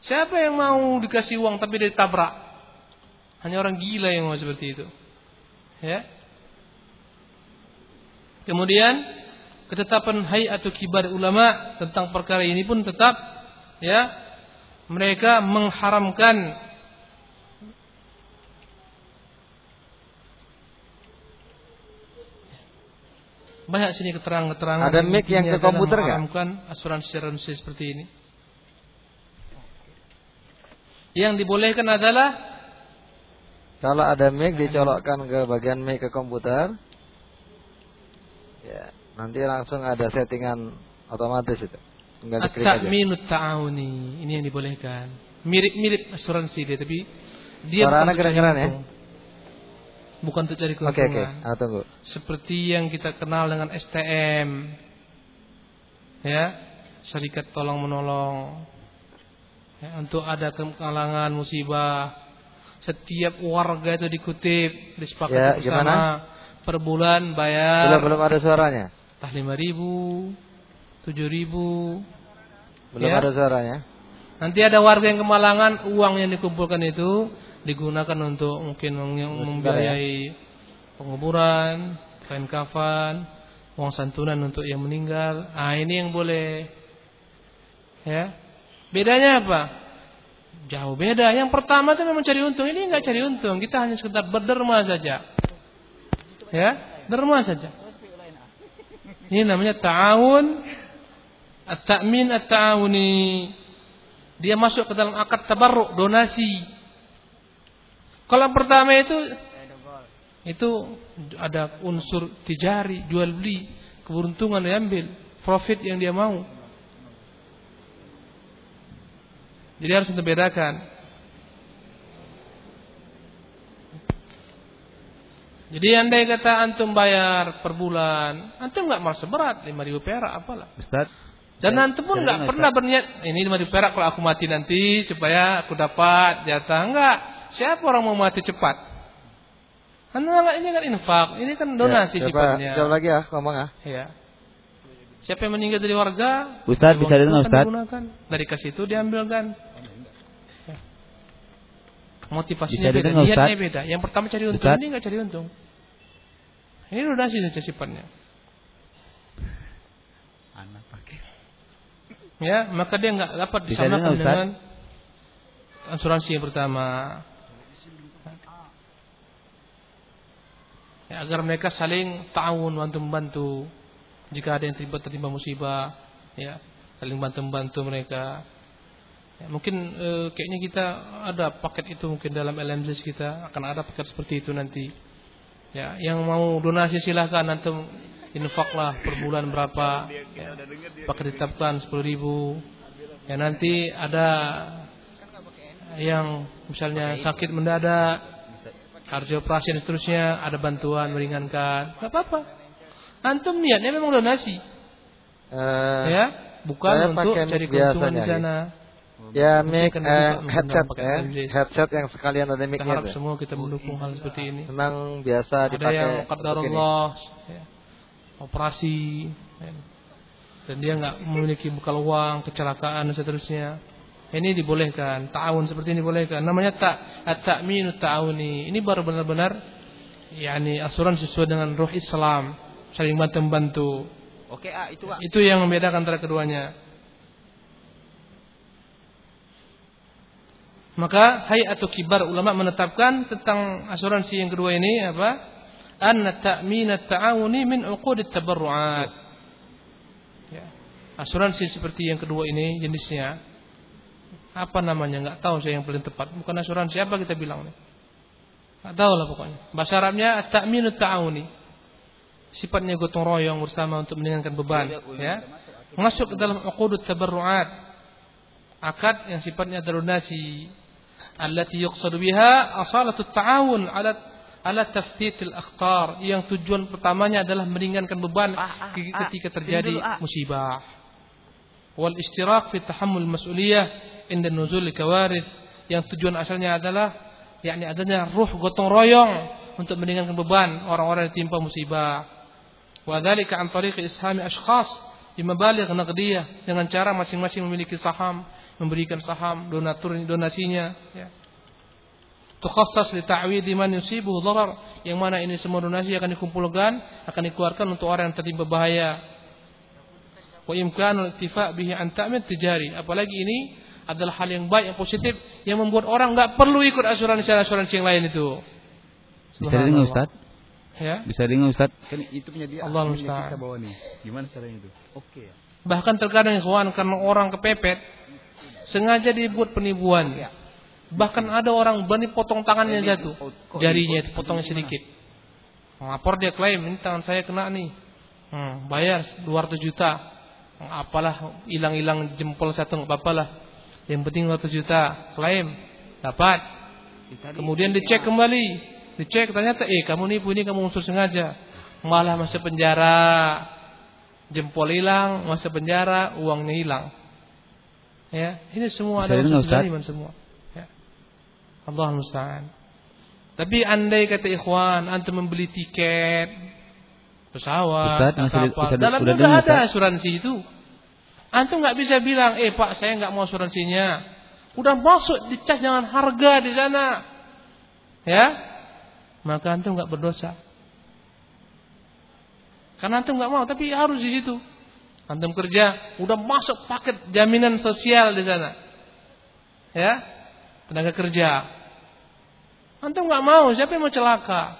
Siapa yang mau dikasih uang tapi dia ditabrak? Hanya orang gila yang mau seperti itu. Ya. Kemudian ketetapan atau kibar ulama tentang perkara ini pun tetap ya mereka mengharamkan banyak sini keterangan-keterangan ada mic yang ke komputer nggak? asuransi-asuransi seperti ini. Yang dibolehkan adalah kalau ada mic dicolokkan ke bagian mic ke komputer ya Nanti langsung ada settingan otomatis itu. Tinggal diklik aja. Ta'awuni. Ini yang dibolehkan. Mirip-mirip asuransi dia tapi dia untuk cari kedengeran ya? Bukan untuk cari Oke keuntungan. oke. Ah, tunggu. Seperti yang kita kenal dengan STM. Ya, serikat tolong menolong. Ya, untuk ada kekalangan musibah. Setiap warga itu dikutip, disepakati Ya, bersama gimana? per bulan bayar Belum belum ada suaranya. Entah lima ribu, tujuh ribu. Belum Ya. ada suaranya. Nanti ada warga yang kemalangan, uang yang dikumpulkan itu digunakan untuk mungkin meng- membiayai penguburan, kain kafan, uang santunan untuk yang meninggal. Ah ini yang boleh. Ya. Bedanya apa? Jauh beda. Yang pertama itu memang cari untung. Ini enggak cari untung. Kita hanya sekedar berderma saja. Ya, derma saja. Ini namanya ta'awun at-ta'min at-ta'awuni. Dia masuk ke dalam akad tabarruk, donasi. Kalau pertama itu itu ada unsur tijari, jual beli, keberuntungan diambil, profit yang dia mau. Jadi harus kita Jadi andai kata antum bayar per bulan, antum nggak merasa berat, 5000 perak apalah. Ustaz, Dan antum pun nggak pernah berniat ini 5000 perak kalau aku mati nanti supaya aku dapat jatah enggak. Siapa orang mau mati cepat? Anda ini kan infak, ini kan donasi ya, sifatnya. Jawab lagi ya, ngomong ah. Ya. Siapa yang meninggal dari warga? Ustaz, bisa dengar, kan Ustaz? digunakan. Dari kasih itu diambilkan. Ya. Motivasinya Bisa beda, niatnya beda. Yang pertama cari untung, Ustaz? ini nggak cari untung. Ini donasi saja sifatnya. anak pakai. Ya, maka dia nggak dapat Bisa disamakan Ustaz? dengan asuransi yang pertama. Ya, agar mereka saling ta'awun bantu membantu jika ada yang terlibat tertimpa musibah, ya, saling bantu membantu mereka. Ya, mungkin eh, kayaknya kita ada paket itu mungkin dalam LMZ kita akan ada paket seperti itu nanti. Ya, yang mau donasi silahkan antum infaklah per bulan berapa. Ya, paket ditetapkan 10 ribu. Ya nanti ada yang misalnya sakit mendadak, harus operasi dan seterusnya, ada bantuan meringankan. Gak apa-apa. Antum niatnya memang donasi, Eh, ya, bukan untuk pakai cari keuntungan di biasanya, sana. Ya Nanti mic eh, headset ya, headset yang sekalian ada micnya harap semua kita mendukung hal seperti ini. Memang biasa Ada dipakai. yang untuk ini. qadarullah ya, operasi ya, dan dia nggak memiliki bekal uang, kecelakaan dan seterusnya. Ini dibolehkan, ta'awun seperti ini dibolehkan. Namanya tak at-ta'minu ta'awuni. Ini baru benar-benar yakni asuransi sesuai dengan ruh Islam, saling bantu membantu. Oke, ah, itu ah. Itu yang membedakan antara keduanya. Maka hayatu kibar ulama menetapkan tentang asuransi yang kedua ini apa? Anna ta'min at-ta'awuni min uqud at-tabarru'at. Ya. Asuransi seperti yang kedua ini jenisnya apa namanya? Enggak tahu saya yang paling tepat. Bukan asuransi apa kita bilang nih? Enggak tahu lah pokoknya. Bahasa Arabnya at-ta'min at-ta'awuni. Sifatnya gotong royong bersama untuk meringankan beban, ya. Masuk ke dalam uqud at-tabarru'at. Akad yang sifatnya donasi allati yuqsadu biha asalatu ta'awun ala ala taftitil akhtar. Yang tujuan pertamanya adalah meringankan beban Ah, ah, ah. ketika terjadi ah. musibah. Wal ishtirak fi tahammul mas'uliyah inda nuzul kawarith yang tujuan asalnya adalah yakni adanya ruh gotong royong untuk meringankan beban orang-orang yang timpa musibah. Wa dzalika an tariqi ishami ashkhas bi mabaligh naqdiyah dengan cara masing-masing memiliki saham memberikan saham donatur donasinya ya tukhassas li ta'widi man yusibuhu dharar yang mana ini semua donasi akan dikumpulkan akan dikeluarkan untuk orang yang tertimpa bahaya wa imkanul ittifa' bihi an ta'min tijari apalagi ini adalah hal yang baik yang positif yang membuat orang nggak perlu ikut asuransi-asuransi yang lain itu Bisa dengar. Ustaz? ya Bisa dengar Ustaz? Kan itu punya dia. Allah kita bawa nih. Gimana caranya itu? Oke ya. bahkan terkadang ikhwan karena orang kepepet sengaja dibuat penipuan. Bahkan ada orang berani potong tangannya jatuh. jarinya itu potongnya sedikit. Lapor dia klaim ini tangan saya kena nih. Hmm, bayar 200 juta. Apalah hilang-hilang jempol satu nggak apa-apa lah. Yang penting 200 juta, klaim, dapat. Kemudian dicek kembali, dicek ternyata eh kamu nipu ini kamu unsur sengaja. Malah masuk penjara. Jempol hilang, masuk penjara, uangnya hilang. Ya, ini semua ada unsur kezaliman semua. Ya. Allah musta'an. Tapi andai kata ikhwan, antum membeli tiket pesawat, Ustaz, kapal, dalamnya sudah ada asuransi itu. Antum nggak bisa bilang, eh pak saya nggak mau asuransinya. Udah masuk dicas dengan harga di sana, ya, maka antum nggak berdosa. Karena antum nggak mau, tapi harus di situ. Antum kerja, udah masuk paket jaminan sosial di sana, ya, tenaga kerja. Antum nggak mau, siapa yang mau celaka?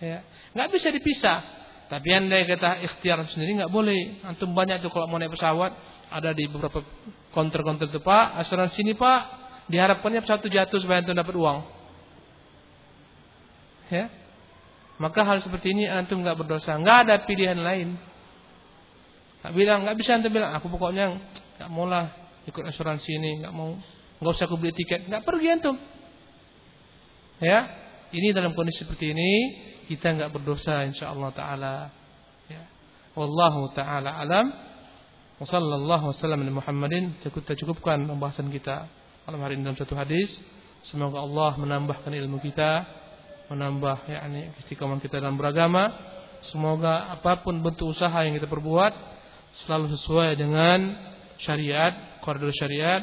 Ya, nggak bisa dipisah. Tapi anda kata ikhtiar sendiri nggak boleh. Antum banyak tuh kalau mau naik pesawat ada di beberapa konter-konter itu Pak, asuransi ini Pak, diharapkannya pesawat jatuh supaya antum dapat uang. Ya. Maka hal seperti ini antum nggak berdosa, nggak ada pilihan lain. Nggak bilang nggak bisa antum bilang aku pokoknya nggak mau lah ikut asuransi ini, nggak mau, nggak usah aku beli tiket, nggak pergi antum. Ya, ini dalam kondisi seperti ini kita nggak berdosa insyaallah taala. Ya. Wallahu taala alam. Wa sallallahu wasallam ala Muhammadin. Cukup kita cukupkan pembahasan kita malam hari ini dalam satu hadis. Semoga Allah menambahkan ilmu kita, menambah yakni istiqomah kita dalam beragama. Semoga apa pun bentuk usaha yang kita perbuat selalu sesuai dengan syariat, koridor syariat.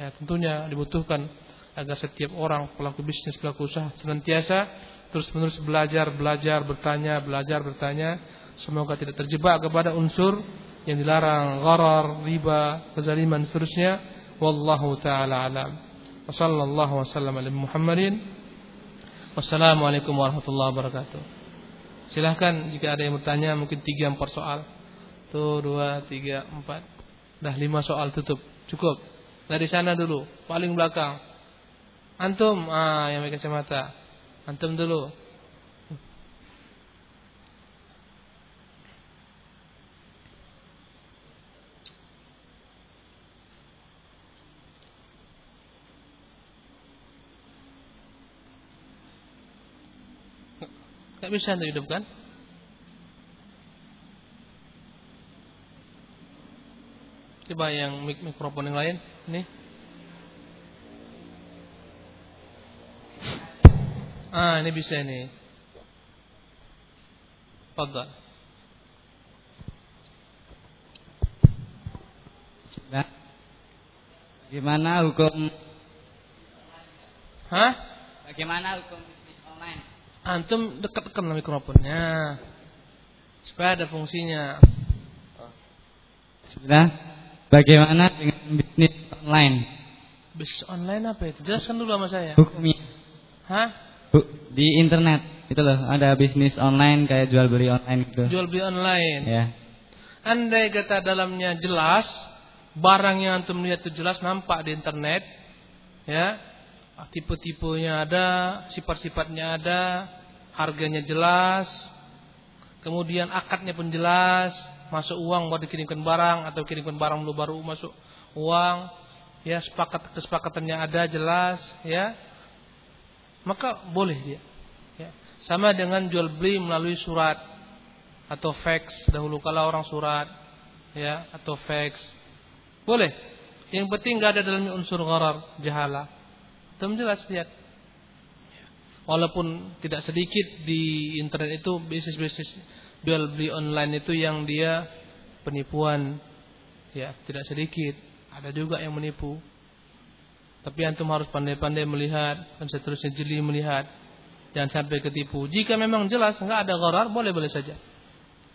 Ya, tentunya dibutuhkan agar setiap orang pelaku bisnis, pelaku usaha senantiasa terus-menerus belajar, belajar, bertanya, belajar, bertanya. Semoga tidak terjebak kepada unsur yang dilarang, gharar, riba, kezaliman seterusnya. Wallahu taala alam. Wassallallahu wasallam ala. Wassalamualaikum warahmatullahi wabarakatuh. Silahkan jika ada yang bertanya mungkin tiga empat soal. Tuh dua tiga empat. Dah lima soal tutup. Cukup. Dari sana dulu, paling belakang. Antum, ah yang pakai kacamata. Antum dulu. Gak bisa untuk hidupkan. Coba yang mik mikrofon yang lain, nih. Ah, ini bisa ini. Fadal. Nah, bagaimana hukum Hah? Bagaimana hukum bisnis online? Antum dekat-dekat mikrofonnya. Supaya ada fungsinya. Sudah. Bagaimana dengan bisnis online? Bisnis online apa itu? Jelaskan dulu sama saya. Hukumnya. Hah? Di internet itu loh, ada bisnis online kayak jual beli online gitu. Jual beli online. Ya. Andai kata dalamnya jelas, barang yang antum lihat itu jelas nampak di internet, ya. Tipe-tipenya ada, sifat-sifatnya ada, harganya jelas, kemudian akadnya pun jelas, masuk uang baru dikirimkan barang atau kirimkan barang dulu baru masuk uang, ya sepakat kesepakatannya ada jelas, ya maka boleh dia. Ya. Sama dengan jual beli melalui surat atau fax dahulu kala orang surat ya atau fax boleh. Yang penting nggak ada dalamnya unsur gharar jahala. Itu jelas lihat. Walaupun tidak sedikit di internet itu bisnis-bisnis jual beli online itu yang dia penipuan ya tidak sedikit ada juga yang menipu tapi antum harus pandai-pandai melihat dan seterusnya jeli melihat. Jangan sampai ketipu. Jika memang jelas enggak ada gharar, boleh-boleh saja.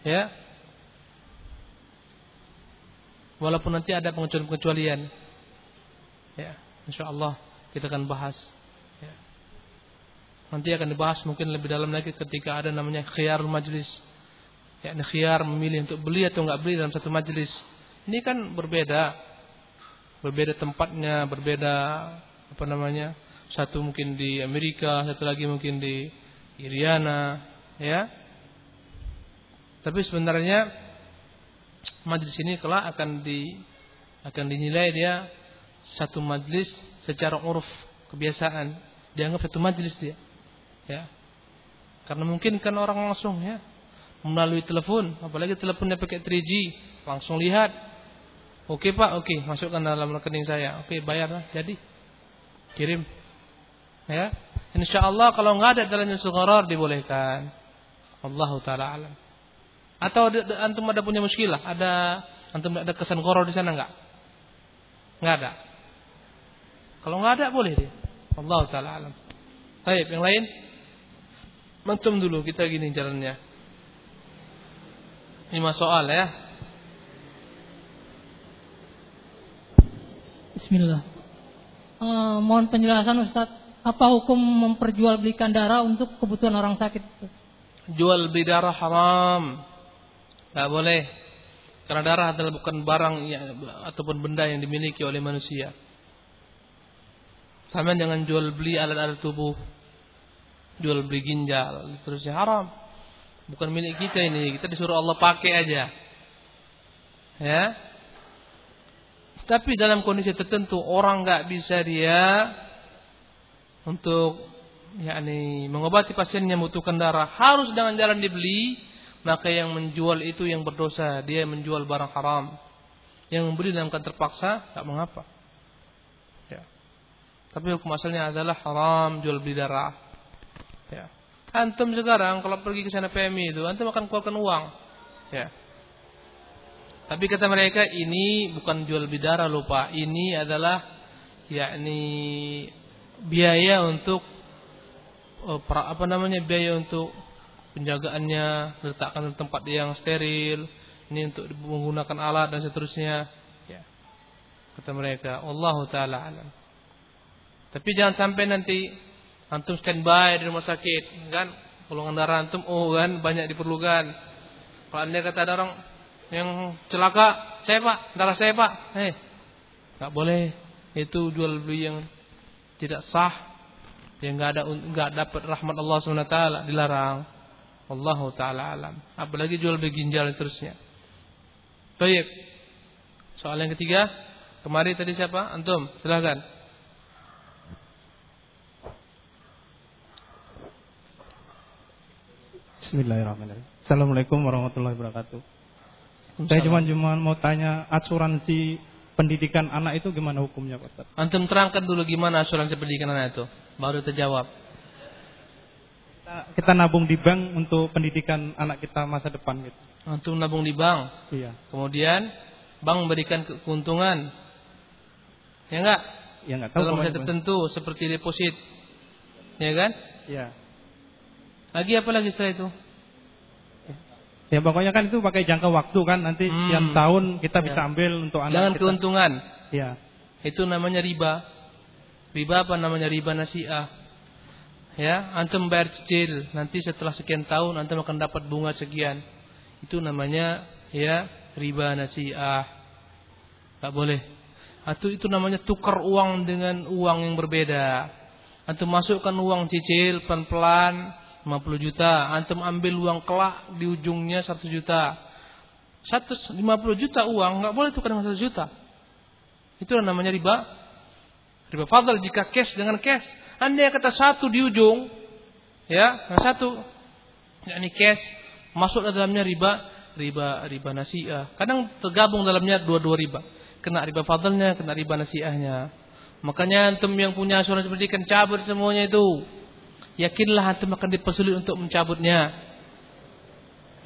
Ya. Walaupun nanti ada pengecualian-pengecualian. Ya, insyaallah kita akan bahas. Ya. Nanti akan dibahas mungkin lebih dalam lagi ketika ada namanya khiyarul majlis. Ya, khiyar memilih untuk beli atau enggak beli dalam satu majlis. Ini kan berbeda berbeda tempatnya, berbeda apa namanya? Satu mungkin di Amerika, satu lagi mungkin di Iriana, ya. Tapi sebenarnya majlis ini kelak akan di akan dinilai dia satu majlis secara uruf kebiasaan dianggap satu majlis dia. Ya. Karena mungkin kan orang langsung ya melalui telepon, apalagi teleponnya pakai 3G, langsung lihat. Oke Pak, oke, masukkan dalam rekening saya. Oke, bayar jadi kirim. Ya. Insya Allah kalau nggak ada jalan yang dibolehkan. Allah taala alam. Atau antum ada punya muskilah, ada antum ada kesan koror di sana nggak? Nggak ada. Kalau nggak ada boleh dia. Allah taala alam. Baik, yang lain? Antum dulu kita gini jalannya. Lima soal ya. Bismillah. Uh, mohon penjelasan Ustaz, apa hukum memperjualbelikan darah untuk kebutuhan orang sakit? Jual beli darah haram. Tidak boleh. Karena darah adalah bukan barang ya, ataupun benda yang dimiliki oleh manusia. Sama dengan jual beli alat-alat tubuh. Jual beli ginjal, terusnya haram. Bukan milik kita ini, kita disuruh Allah pakai aja. Ya. Tapi dalam kondisi tertentu orang nggak bisa dia untuk yakni mengobati pasiennya membutuhkan darah harus dengan jalan dibeli maka yang menjual itu yang berdosa dia menjual barang haram yang membeli dalam keadaan terpaksa tak mengapa ya. tapi hukum asalnya adalah haram jual beli darah. Antum sekarang kalau pergi ke sana PMI itu, antum akan keluarkan uang. Ya. Tapi kata mereka ini bukan jual bidara lupa. Ini adalah yakni biaya untuk oh, apa namanya biaya untuk penjagaannya, letakkan di tempat yang steril, ini untuk menggunakan alat dan seterusnya. Ya. Kata mereka, Allah taala alam. Tapi jangan sampai nanti Antum standby di rumah sakit, kan? Golongan darah antum, oh kan, banyak diperlukan. Kalau anda kata ada orang yang celaka, saya pak, darah saya pak, eh, nggak boleh. Itu jual beli yang tidak sah, yang nggak ada nggak dapat rahmat Allah swt dilarang. Allah taala alam. Apalagi jual beli ginjal dan terusnya. Baik. Soal yang ketiga, kemari tadi siapa? Antum, silahkan. Bismillahirrahmanirrahim. Assalamualaikum warahmatullahi wabarakatuh. Saya cuma cuma mau tanya asuransi pendidikan anak itu gimana hukumnya Pak Ustaz? Antum terangkan dulu gimana asuransi pendidikan anak itu, baru terjawab. Kita, kita nabung di bank untuk pendidikan anak kita masa depan gitu. Antum nabung di bank. Iya. Kemudian bank memberikan keuntungan. Ya enggak? Ya enggak tahu. Dalam tertentu seperti deposit. Ya kan? Iya. Lagi apa lagi setelah itu? Ya pokoknya kan itu pakai jangka waktu kan nanti hmm. tiap tahun kita bisa ya. ambil untuk anak Jangan kita. keuntungan. Ya. Itu namanya riba. Riba apa namanya riba nasiah. Ya, antum bayar cicil, nanti setelah sekian tahun antum akan dapat bunga sekian. Itu namanya ya riba nasiah. Tak boleh. Atau itu namanya tukar uang dengan uang yang berbeda. Antum masukkan uang cicil pelan-pelan 50 juta, antum ambil uang kelak di ujungnya 1 juta. 150 juta uang nggak boleh tukar dengan 1 juta. Itu namanya riba. Riba fadl jika cash dengan cash. Anda yang kata satu di ujung, ya, yang satu, yakni cash, masuk dalamnya riba, riba riba nasiah. Kadang tergabung dalamnya dua-dua riba. Kena riba fadlnya, kena riba nasiahnya. Makanya antum yang punya asuransi pendidikan cabut semuanya itu yakinlah antum akan dipersulit untuk mencabutnya.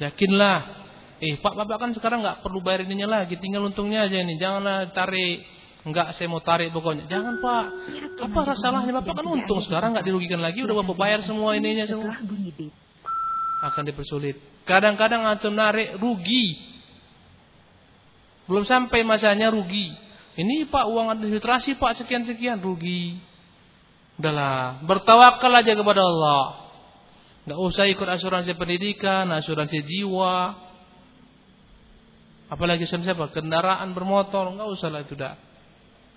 Yakinlah. Eh, Pak Bapak kan sekarang nggak perlu bayar ininya lagi, tinggal untungnya aja ini. Janganlah tarik. Enggak, saya mau tarik pokoknya. Jangan Pak. Apa salahnya Bapak kan untung sekarang nggak dirugikan lagi, udah Bapak bayar semua ininya semua. Akan dipersulit. Kadang-kadang antum narik rugi. Belum sampai masanya rugi. Ini Pak uang administrasi Pak sekian-sekian rugi. Udahlah, bertawakal aja kepada Allah. Gak usah ikut asuransi pendidikan, asuransi jiwa. Apalagi asuransi apa? Kendaraan bermotor, Gak usah lah itu dah.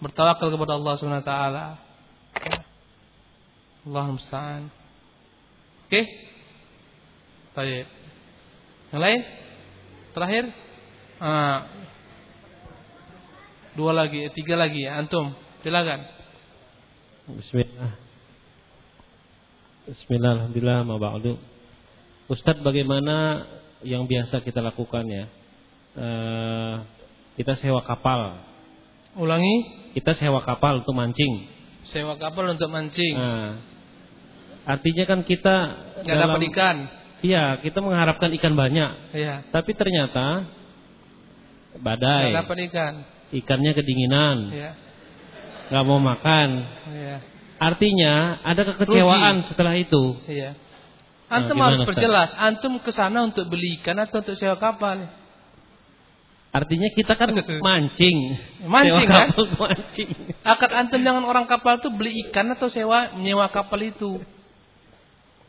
Bertawakal kepada Allah Subhanahu wa taala. Allah musta'an. Oke? Okay? Baik. Yang lain? Terakhir? Ah. Dua lagi, tiga lagi antum. Silakan. Bismillah. Bismillah, alhamdulillah, ma ba'du. Ustadz bagaimana yang biasa kita lakukan ya? Eh, kita sewa kapal. Ulangi. Kita sewa kapal untuk mancing. Sewa kapal untuk mancing. Nah, artinya kan kita Nggak dapat ikan. Iya, kita mengharapkan ikan banyak. Iya. Tapi ternyata badai. Nggak dapat ikan. Ikannya kedinginan. Iya. Nggak mau makan. Iya. Artinya ada kekecewaan setelah itu. Iya. Nah, Antum gimana, harus Ustaz? perjelas, antum ke sana untuk beli ikan atau untuk sewa kapal? Artinya kita kan [laughs] mancing. Mancing, Sewa kan? kapal [laughs] mancing. Akad antum dengan orang kapal itu beli ikan atau sewa menyewa kapal itu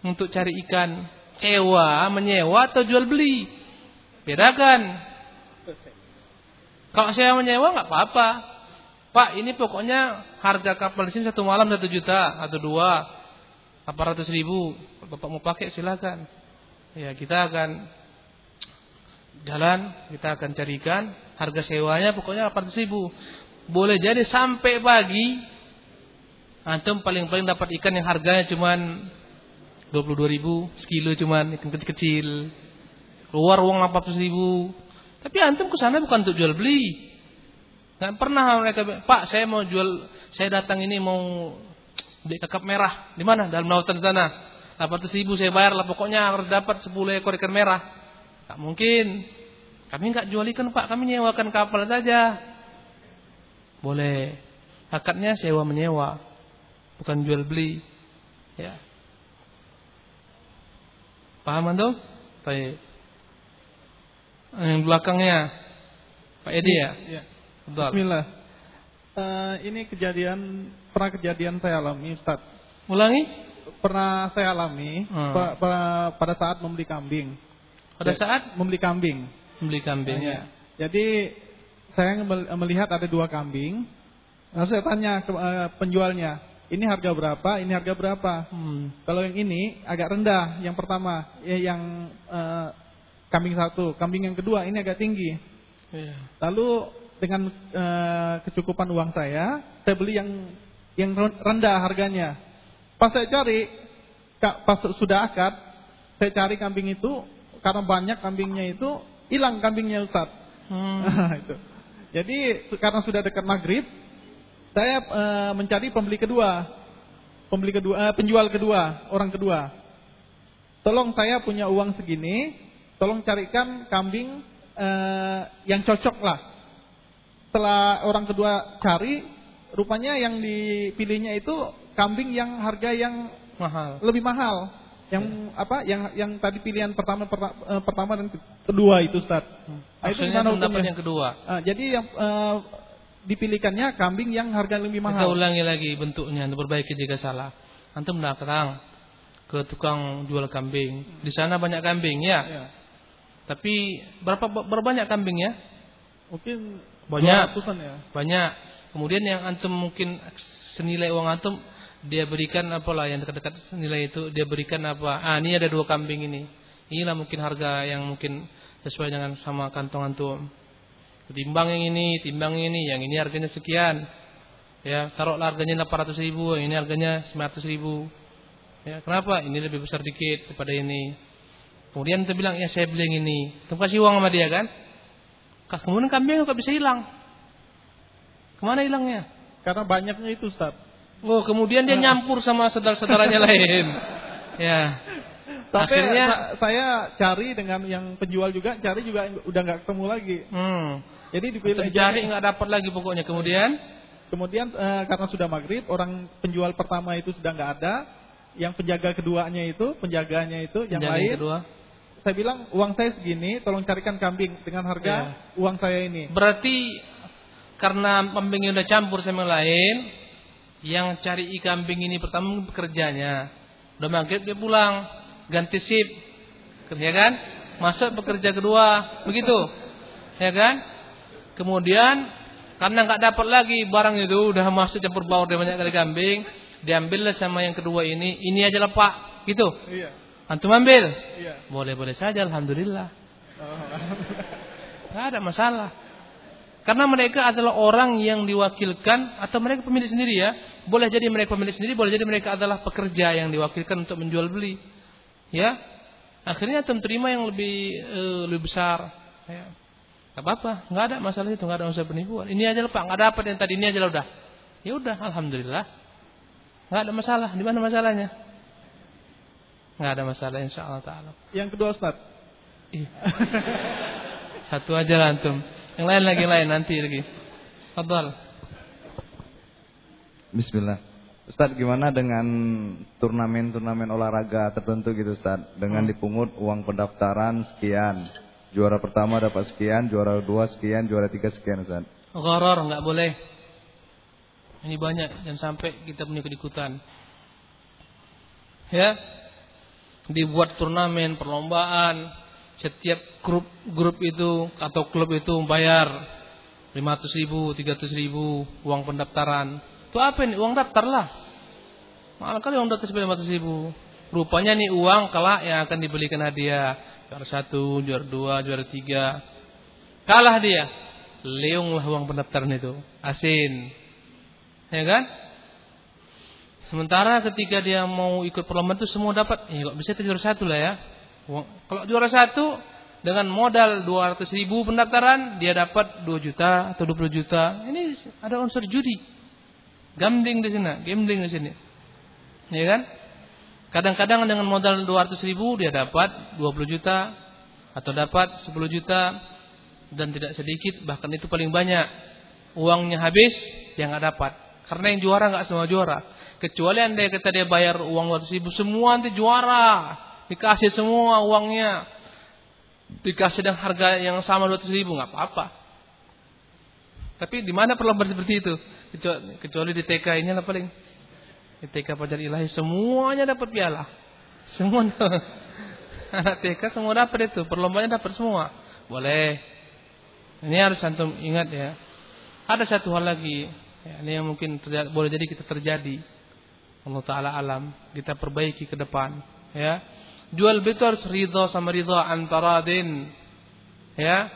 untuk cari ikan. Sewa, menyewa atau jual beli. Bedakan. Kalau sewa menyewa nggak apa-apa. Pak, ini pokoknya harga kapal di sini satu malam satu juta atau dua, apa ratus ribu. Bapak mau pakai silakan. Ya kita akan jalan, kita akan carikan harga sewanya pokoknya 800 ribu. Boleh jadi sampai pagi antum paling-paling dapat ikan yang harganya cuman 22 ribu sekilo cuman ikan kecil-kecil. Keluar uang 400 ribu. Tapi antum ke sana bukan untuk jual beli. Nggak pernah mereka Pak saya mau jual, saya datang ini mau beli kakap merah. Di mana? Dalam lautan sana. 800 ribu saya bayar lah pokoknya harus dapat 10 ekor ikan merah. Tak mungkin. Kami nggak jual ikan pak, kami nyewakan kapal saja. Boleh. Akadnya sewa menyewa, bukan jual beli. Ya. Paham antum? Baik. Yang belakangnya Pak Edi ya? Iya. Bismillah. Eh, ini kejadian pernah kejadian saya alami, Ustaz. Ulangi? Pernah saya alami Hmm. pa- pa- pada saat membeli kambing. Pada Ya, saat membeli kambing. membeli kambing Iya. ya. Jadi saya mel- melihat ada dua kambing. Lalu saya tanya ke eh, penjualnya, ini harga berapa? Ini harga berapa? Hmm. Kalau yang ini agak rendah, yang pertama, ya, yang eh, kambing satu, kambing yang kedua ini agak tinggi. Iya. Lalu dengan eh, kecukupan uang saya, saya beli yang yang rendah harganya. Pas saya cari, pas sudah akad, saya cari kambing itu karena banyak kambingnya itu hilang kambingnya Ustaz. Hmm. [laughs] itu. Jadi karena sudah dekat maghrib, saya eh, mencari pembeli kedua, pembeli kedua, eh, penjual kedua, orang kedua. Tolong saya punya uang segini, tolong carikan kambing eh, yang cocok lah. Setelah orang kedua cari, rupanya yang dipilihnya itu kambing yang harga yang Mahal. lebih mahal. Yang apa? Yang yang tadi pilihan pertama perta- eh, pertama dan kedua itu Ustaz. Nah, itu yang kedua. Ah, jadi yang eh, dipilihkannya kambing yang harga lebih Kita mahal. ulangi lagi bentuknya untuk perbaiki jika salah. Antum datang ke tukang jual kambing. Di sana banyak kambing ya. Ya. Tapi berapa berapa banyak kambingnya? Mungkin Banyak. 200-an ya. Banyak. Kemudian yang antum mungkin senilai uang antum dia berikan apalah yang dekat-dekat senilai itu dia berikan apa? Ah, ini ada dua kambing ini. Inilah mungkin harga yang mungkin sesuai dengan sama kantong antum. Timbang yang ini, timbang yang ini, yang ini harganya sekian. Ya, taruhlah harganya 800 ribu, yang ini harganya 900 ribu. Ya, kenapa? Ini lebih besar dikit daripada ini. Kemudian dia bilang, ya saya beli yang ini. Antum kasih uang sama dia kan? Kemudian kambing kok bisa hilang? Ke mana hilangnya? Karena banyaknya itu Ustaz. Oh, kemudian dia nyampur sama saudara-saudaranya [laughs] lain. Ya. Tapi Akhirnya sa- saya cari dengan yang penjual juga, cari juga udah nggak ketemu lagi. hmm, Jadi dipilih cari nggak dapat lagi pokoknya. Kemudian Kemudian eh, karena sudah maghrib, orang penjual pertama itu sudah nggak ada, yang penjaga keduanya itu, penjaganya itu, yang penjaga lain, kedua. Saya bilang uang saya segini, tolong carikan kambing dengan harga Ya. uang saya ini. Berarti karena kambingnya udah campur sama yang lain, yang cari kambing ini pertama bekerjanya. Udah maghrib dia pulang, ganti sip. Ya kan? Masuk bekerja kedua, begitu. Ya kan? Kemudian karena nggak dapat lagi barang itu udah masuk campur baur dia banyak kali kambing, diambillah sama yang kedua ini, ini aja lah Pak, gitu. Iya. Antum ambil? Iya. Boleh-boleh saja alhamdulillah. [laughs] Gak ada masalah. Karena mereka adalah orang yang diwakilkan atau mereka pemilik sendiri ya. Boleh jadi mereka pemilik sendiri, boleh jadi mereka adalah pekerja yang diwakilkan untuk menjual beli. Ya. Akhirnya antum terima yang lebih uh, lebih besar. Ya. Gak apa-apa, nggak ada masalah itu, nggak ada unsur penipuan. Ini aja pak, nggak dapat yang tadi ini aja lah udah. Ya udah, alhamdulillah. Nggak ada masalah. Di mana masalahnya? Nggak ada masalah insya Allah taala. Yang kedua Ustaz. Iya. Satu aja lah antum. Yang lain lagi lain nanti lagi. Fadal. Bismillah. Ustaz gimana dengan turnamen-turnamen olahraga tertentu gitu Ustaz Dengan hmm. dipungut uang pendaftaran sekian Juara pertama dapat sekian, juara dua sekian, juara tiga sekian Ustaz Gharar nggak boleh Ini banyak yang sampai kita punya kedikutan Ya Dibuat turnamen, perlombaan setiap grup grup itu atau klub itu bayar 500 ribu, 300 ribu uang pendaftaran. Itu apa ini? Uang daftar lah. Mahal kali uang daftar sampai 500 ribu. Rupanya nih uang kelak yang akan dibelikan hadiah. Juara satu, juara dua, juara tiga. Kalah dia. Leunglah uang pendaftaran itu. Asin. Ya kan? Sementara ketika dia mau ikut perlombaan itu semua dapat. Ya kok bisa juara satu lah ya. Kalau juara satu dengan modal 200 ribu pendaftaran dia dapat 2 juta atau 20 juta. Ini ada unsur judi. Gambling di sini, gambling di sini. Ya kan? Kadang-kadang dengan modal 200 ribu dia dapat 20 juta atau dapat 10 juta dan tidak sedikit bahkan itu paling banyak uangnya habis dia nggak dapat karena yang juara nggak semua juara kecuali anda kata dia bayar uang 200 ribu semua nanti juara Dikasih semua uangnya. Dikasih dengan harga yang sama 200 ribu. nggak apa-apa. Tapi di mana perlombaan seperti itu? Kecuali di TK ini lah paling. Di TK Pajar Ilahi semuanya dapat piala. Semua [laughs] anak TK semua dapat itu. Perlombaannya dapat semua. Boleh. Ini harus antum ingat ya. Ada satu hal lagi. Ya, ini yang mungkin boleh jadi kita terjadi. Allah Ta'ala alam. Kita perbaiki ke depan. Ya. Jual itu harus ridho sama ridho antara din. Ya.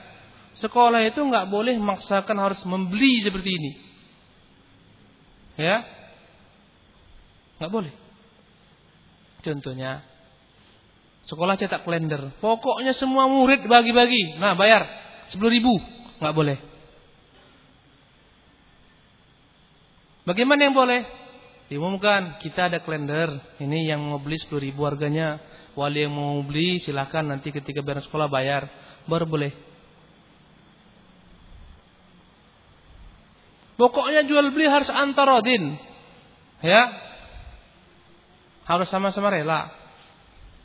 Sekolah itu nggak boleh maksakan harus membeli seperti ini. Ya. nggak boleh. Contohnya sekolah cetak kalender. Pokoknya semua murid bagi-bagi. Nah, bayar 10 ribu. nggak boleh. Bagaimana yang boleh? Diumumkan kita ada kalender. Ini yang mau beli 10 ribu harganya. Wali yang mau beli silakan nanti ketika beres sekolah bayar, baru boleh. Pokoknya jual beli harus antarodin. Ya. Harus sama-sama rela.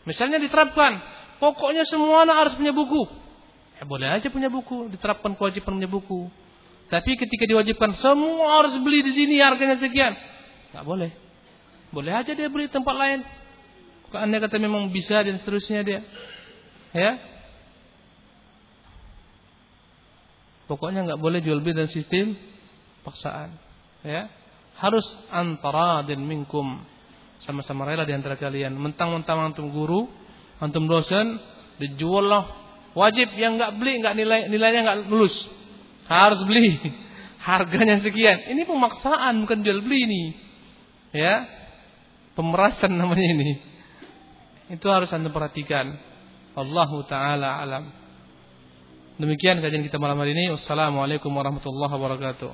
Misalnya diterapkan, pokoknya semua anak harus punya buku. Ya boleh aja punya buku, diterapkan kewajiban punya buku. Tapi ketika diwajibkan semua harus beli di sini harganya sekian, nggak boleh. Boleh aja dia beli tempat lain. Anda kata memang bisa dan seterusnya dia. Ya. Pokoknya nggak boleh jual beli dan sistem paksaan. Ya. Harus antara dan minkum. Sama-sama rela di antara kalian. Mentang-mentang antum guru, antum dosen, dijual lah. Wajib yang nggak beli nggak nilai nilainya nggak lulus. Harus beli. [laughs] Harganya sekian. Ini pemaksaan bukan jual beli ini. Ya. Pemerasan namanya ini. Itu harus Anda perhatikan. Allahu taala alam. Demikian kajian kita malam hari ini. Wassalamualaikum warahmatullahi wabarakatuh.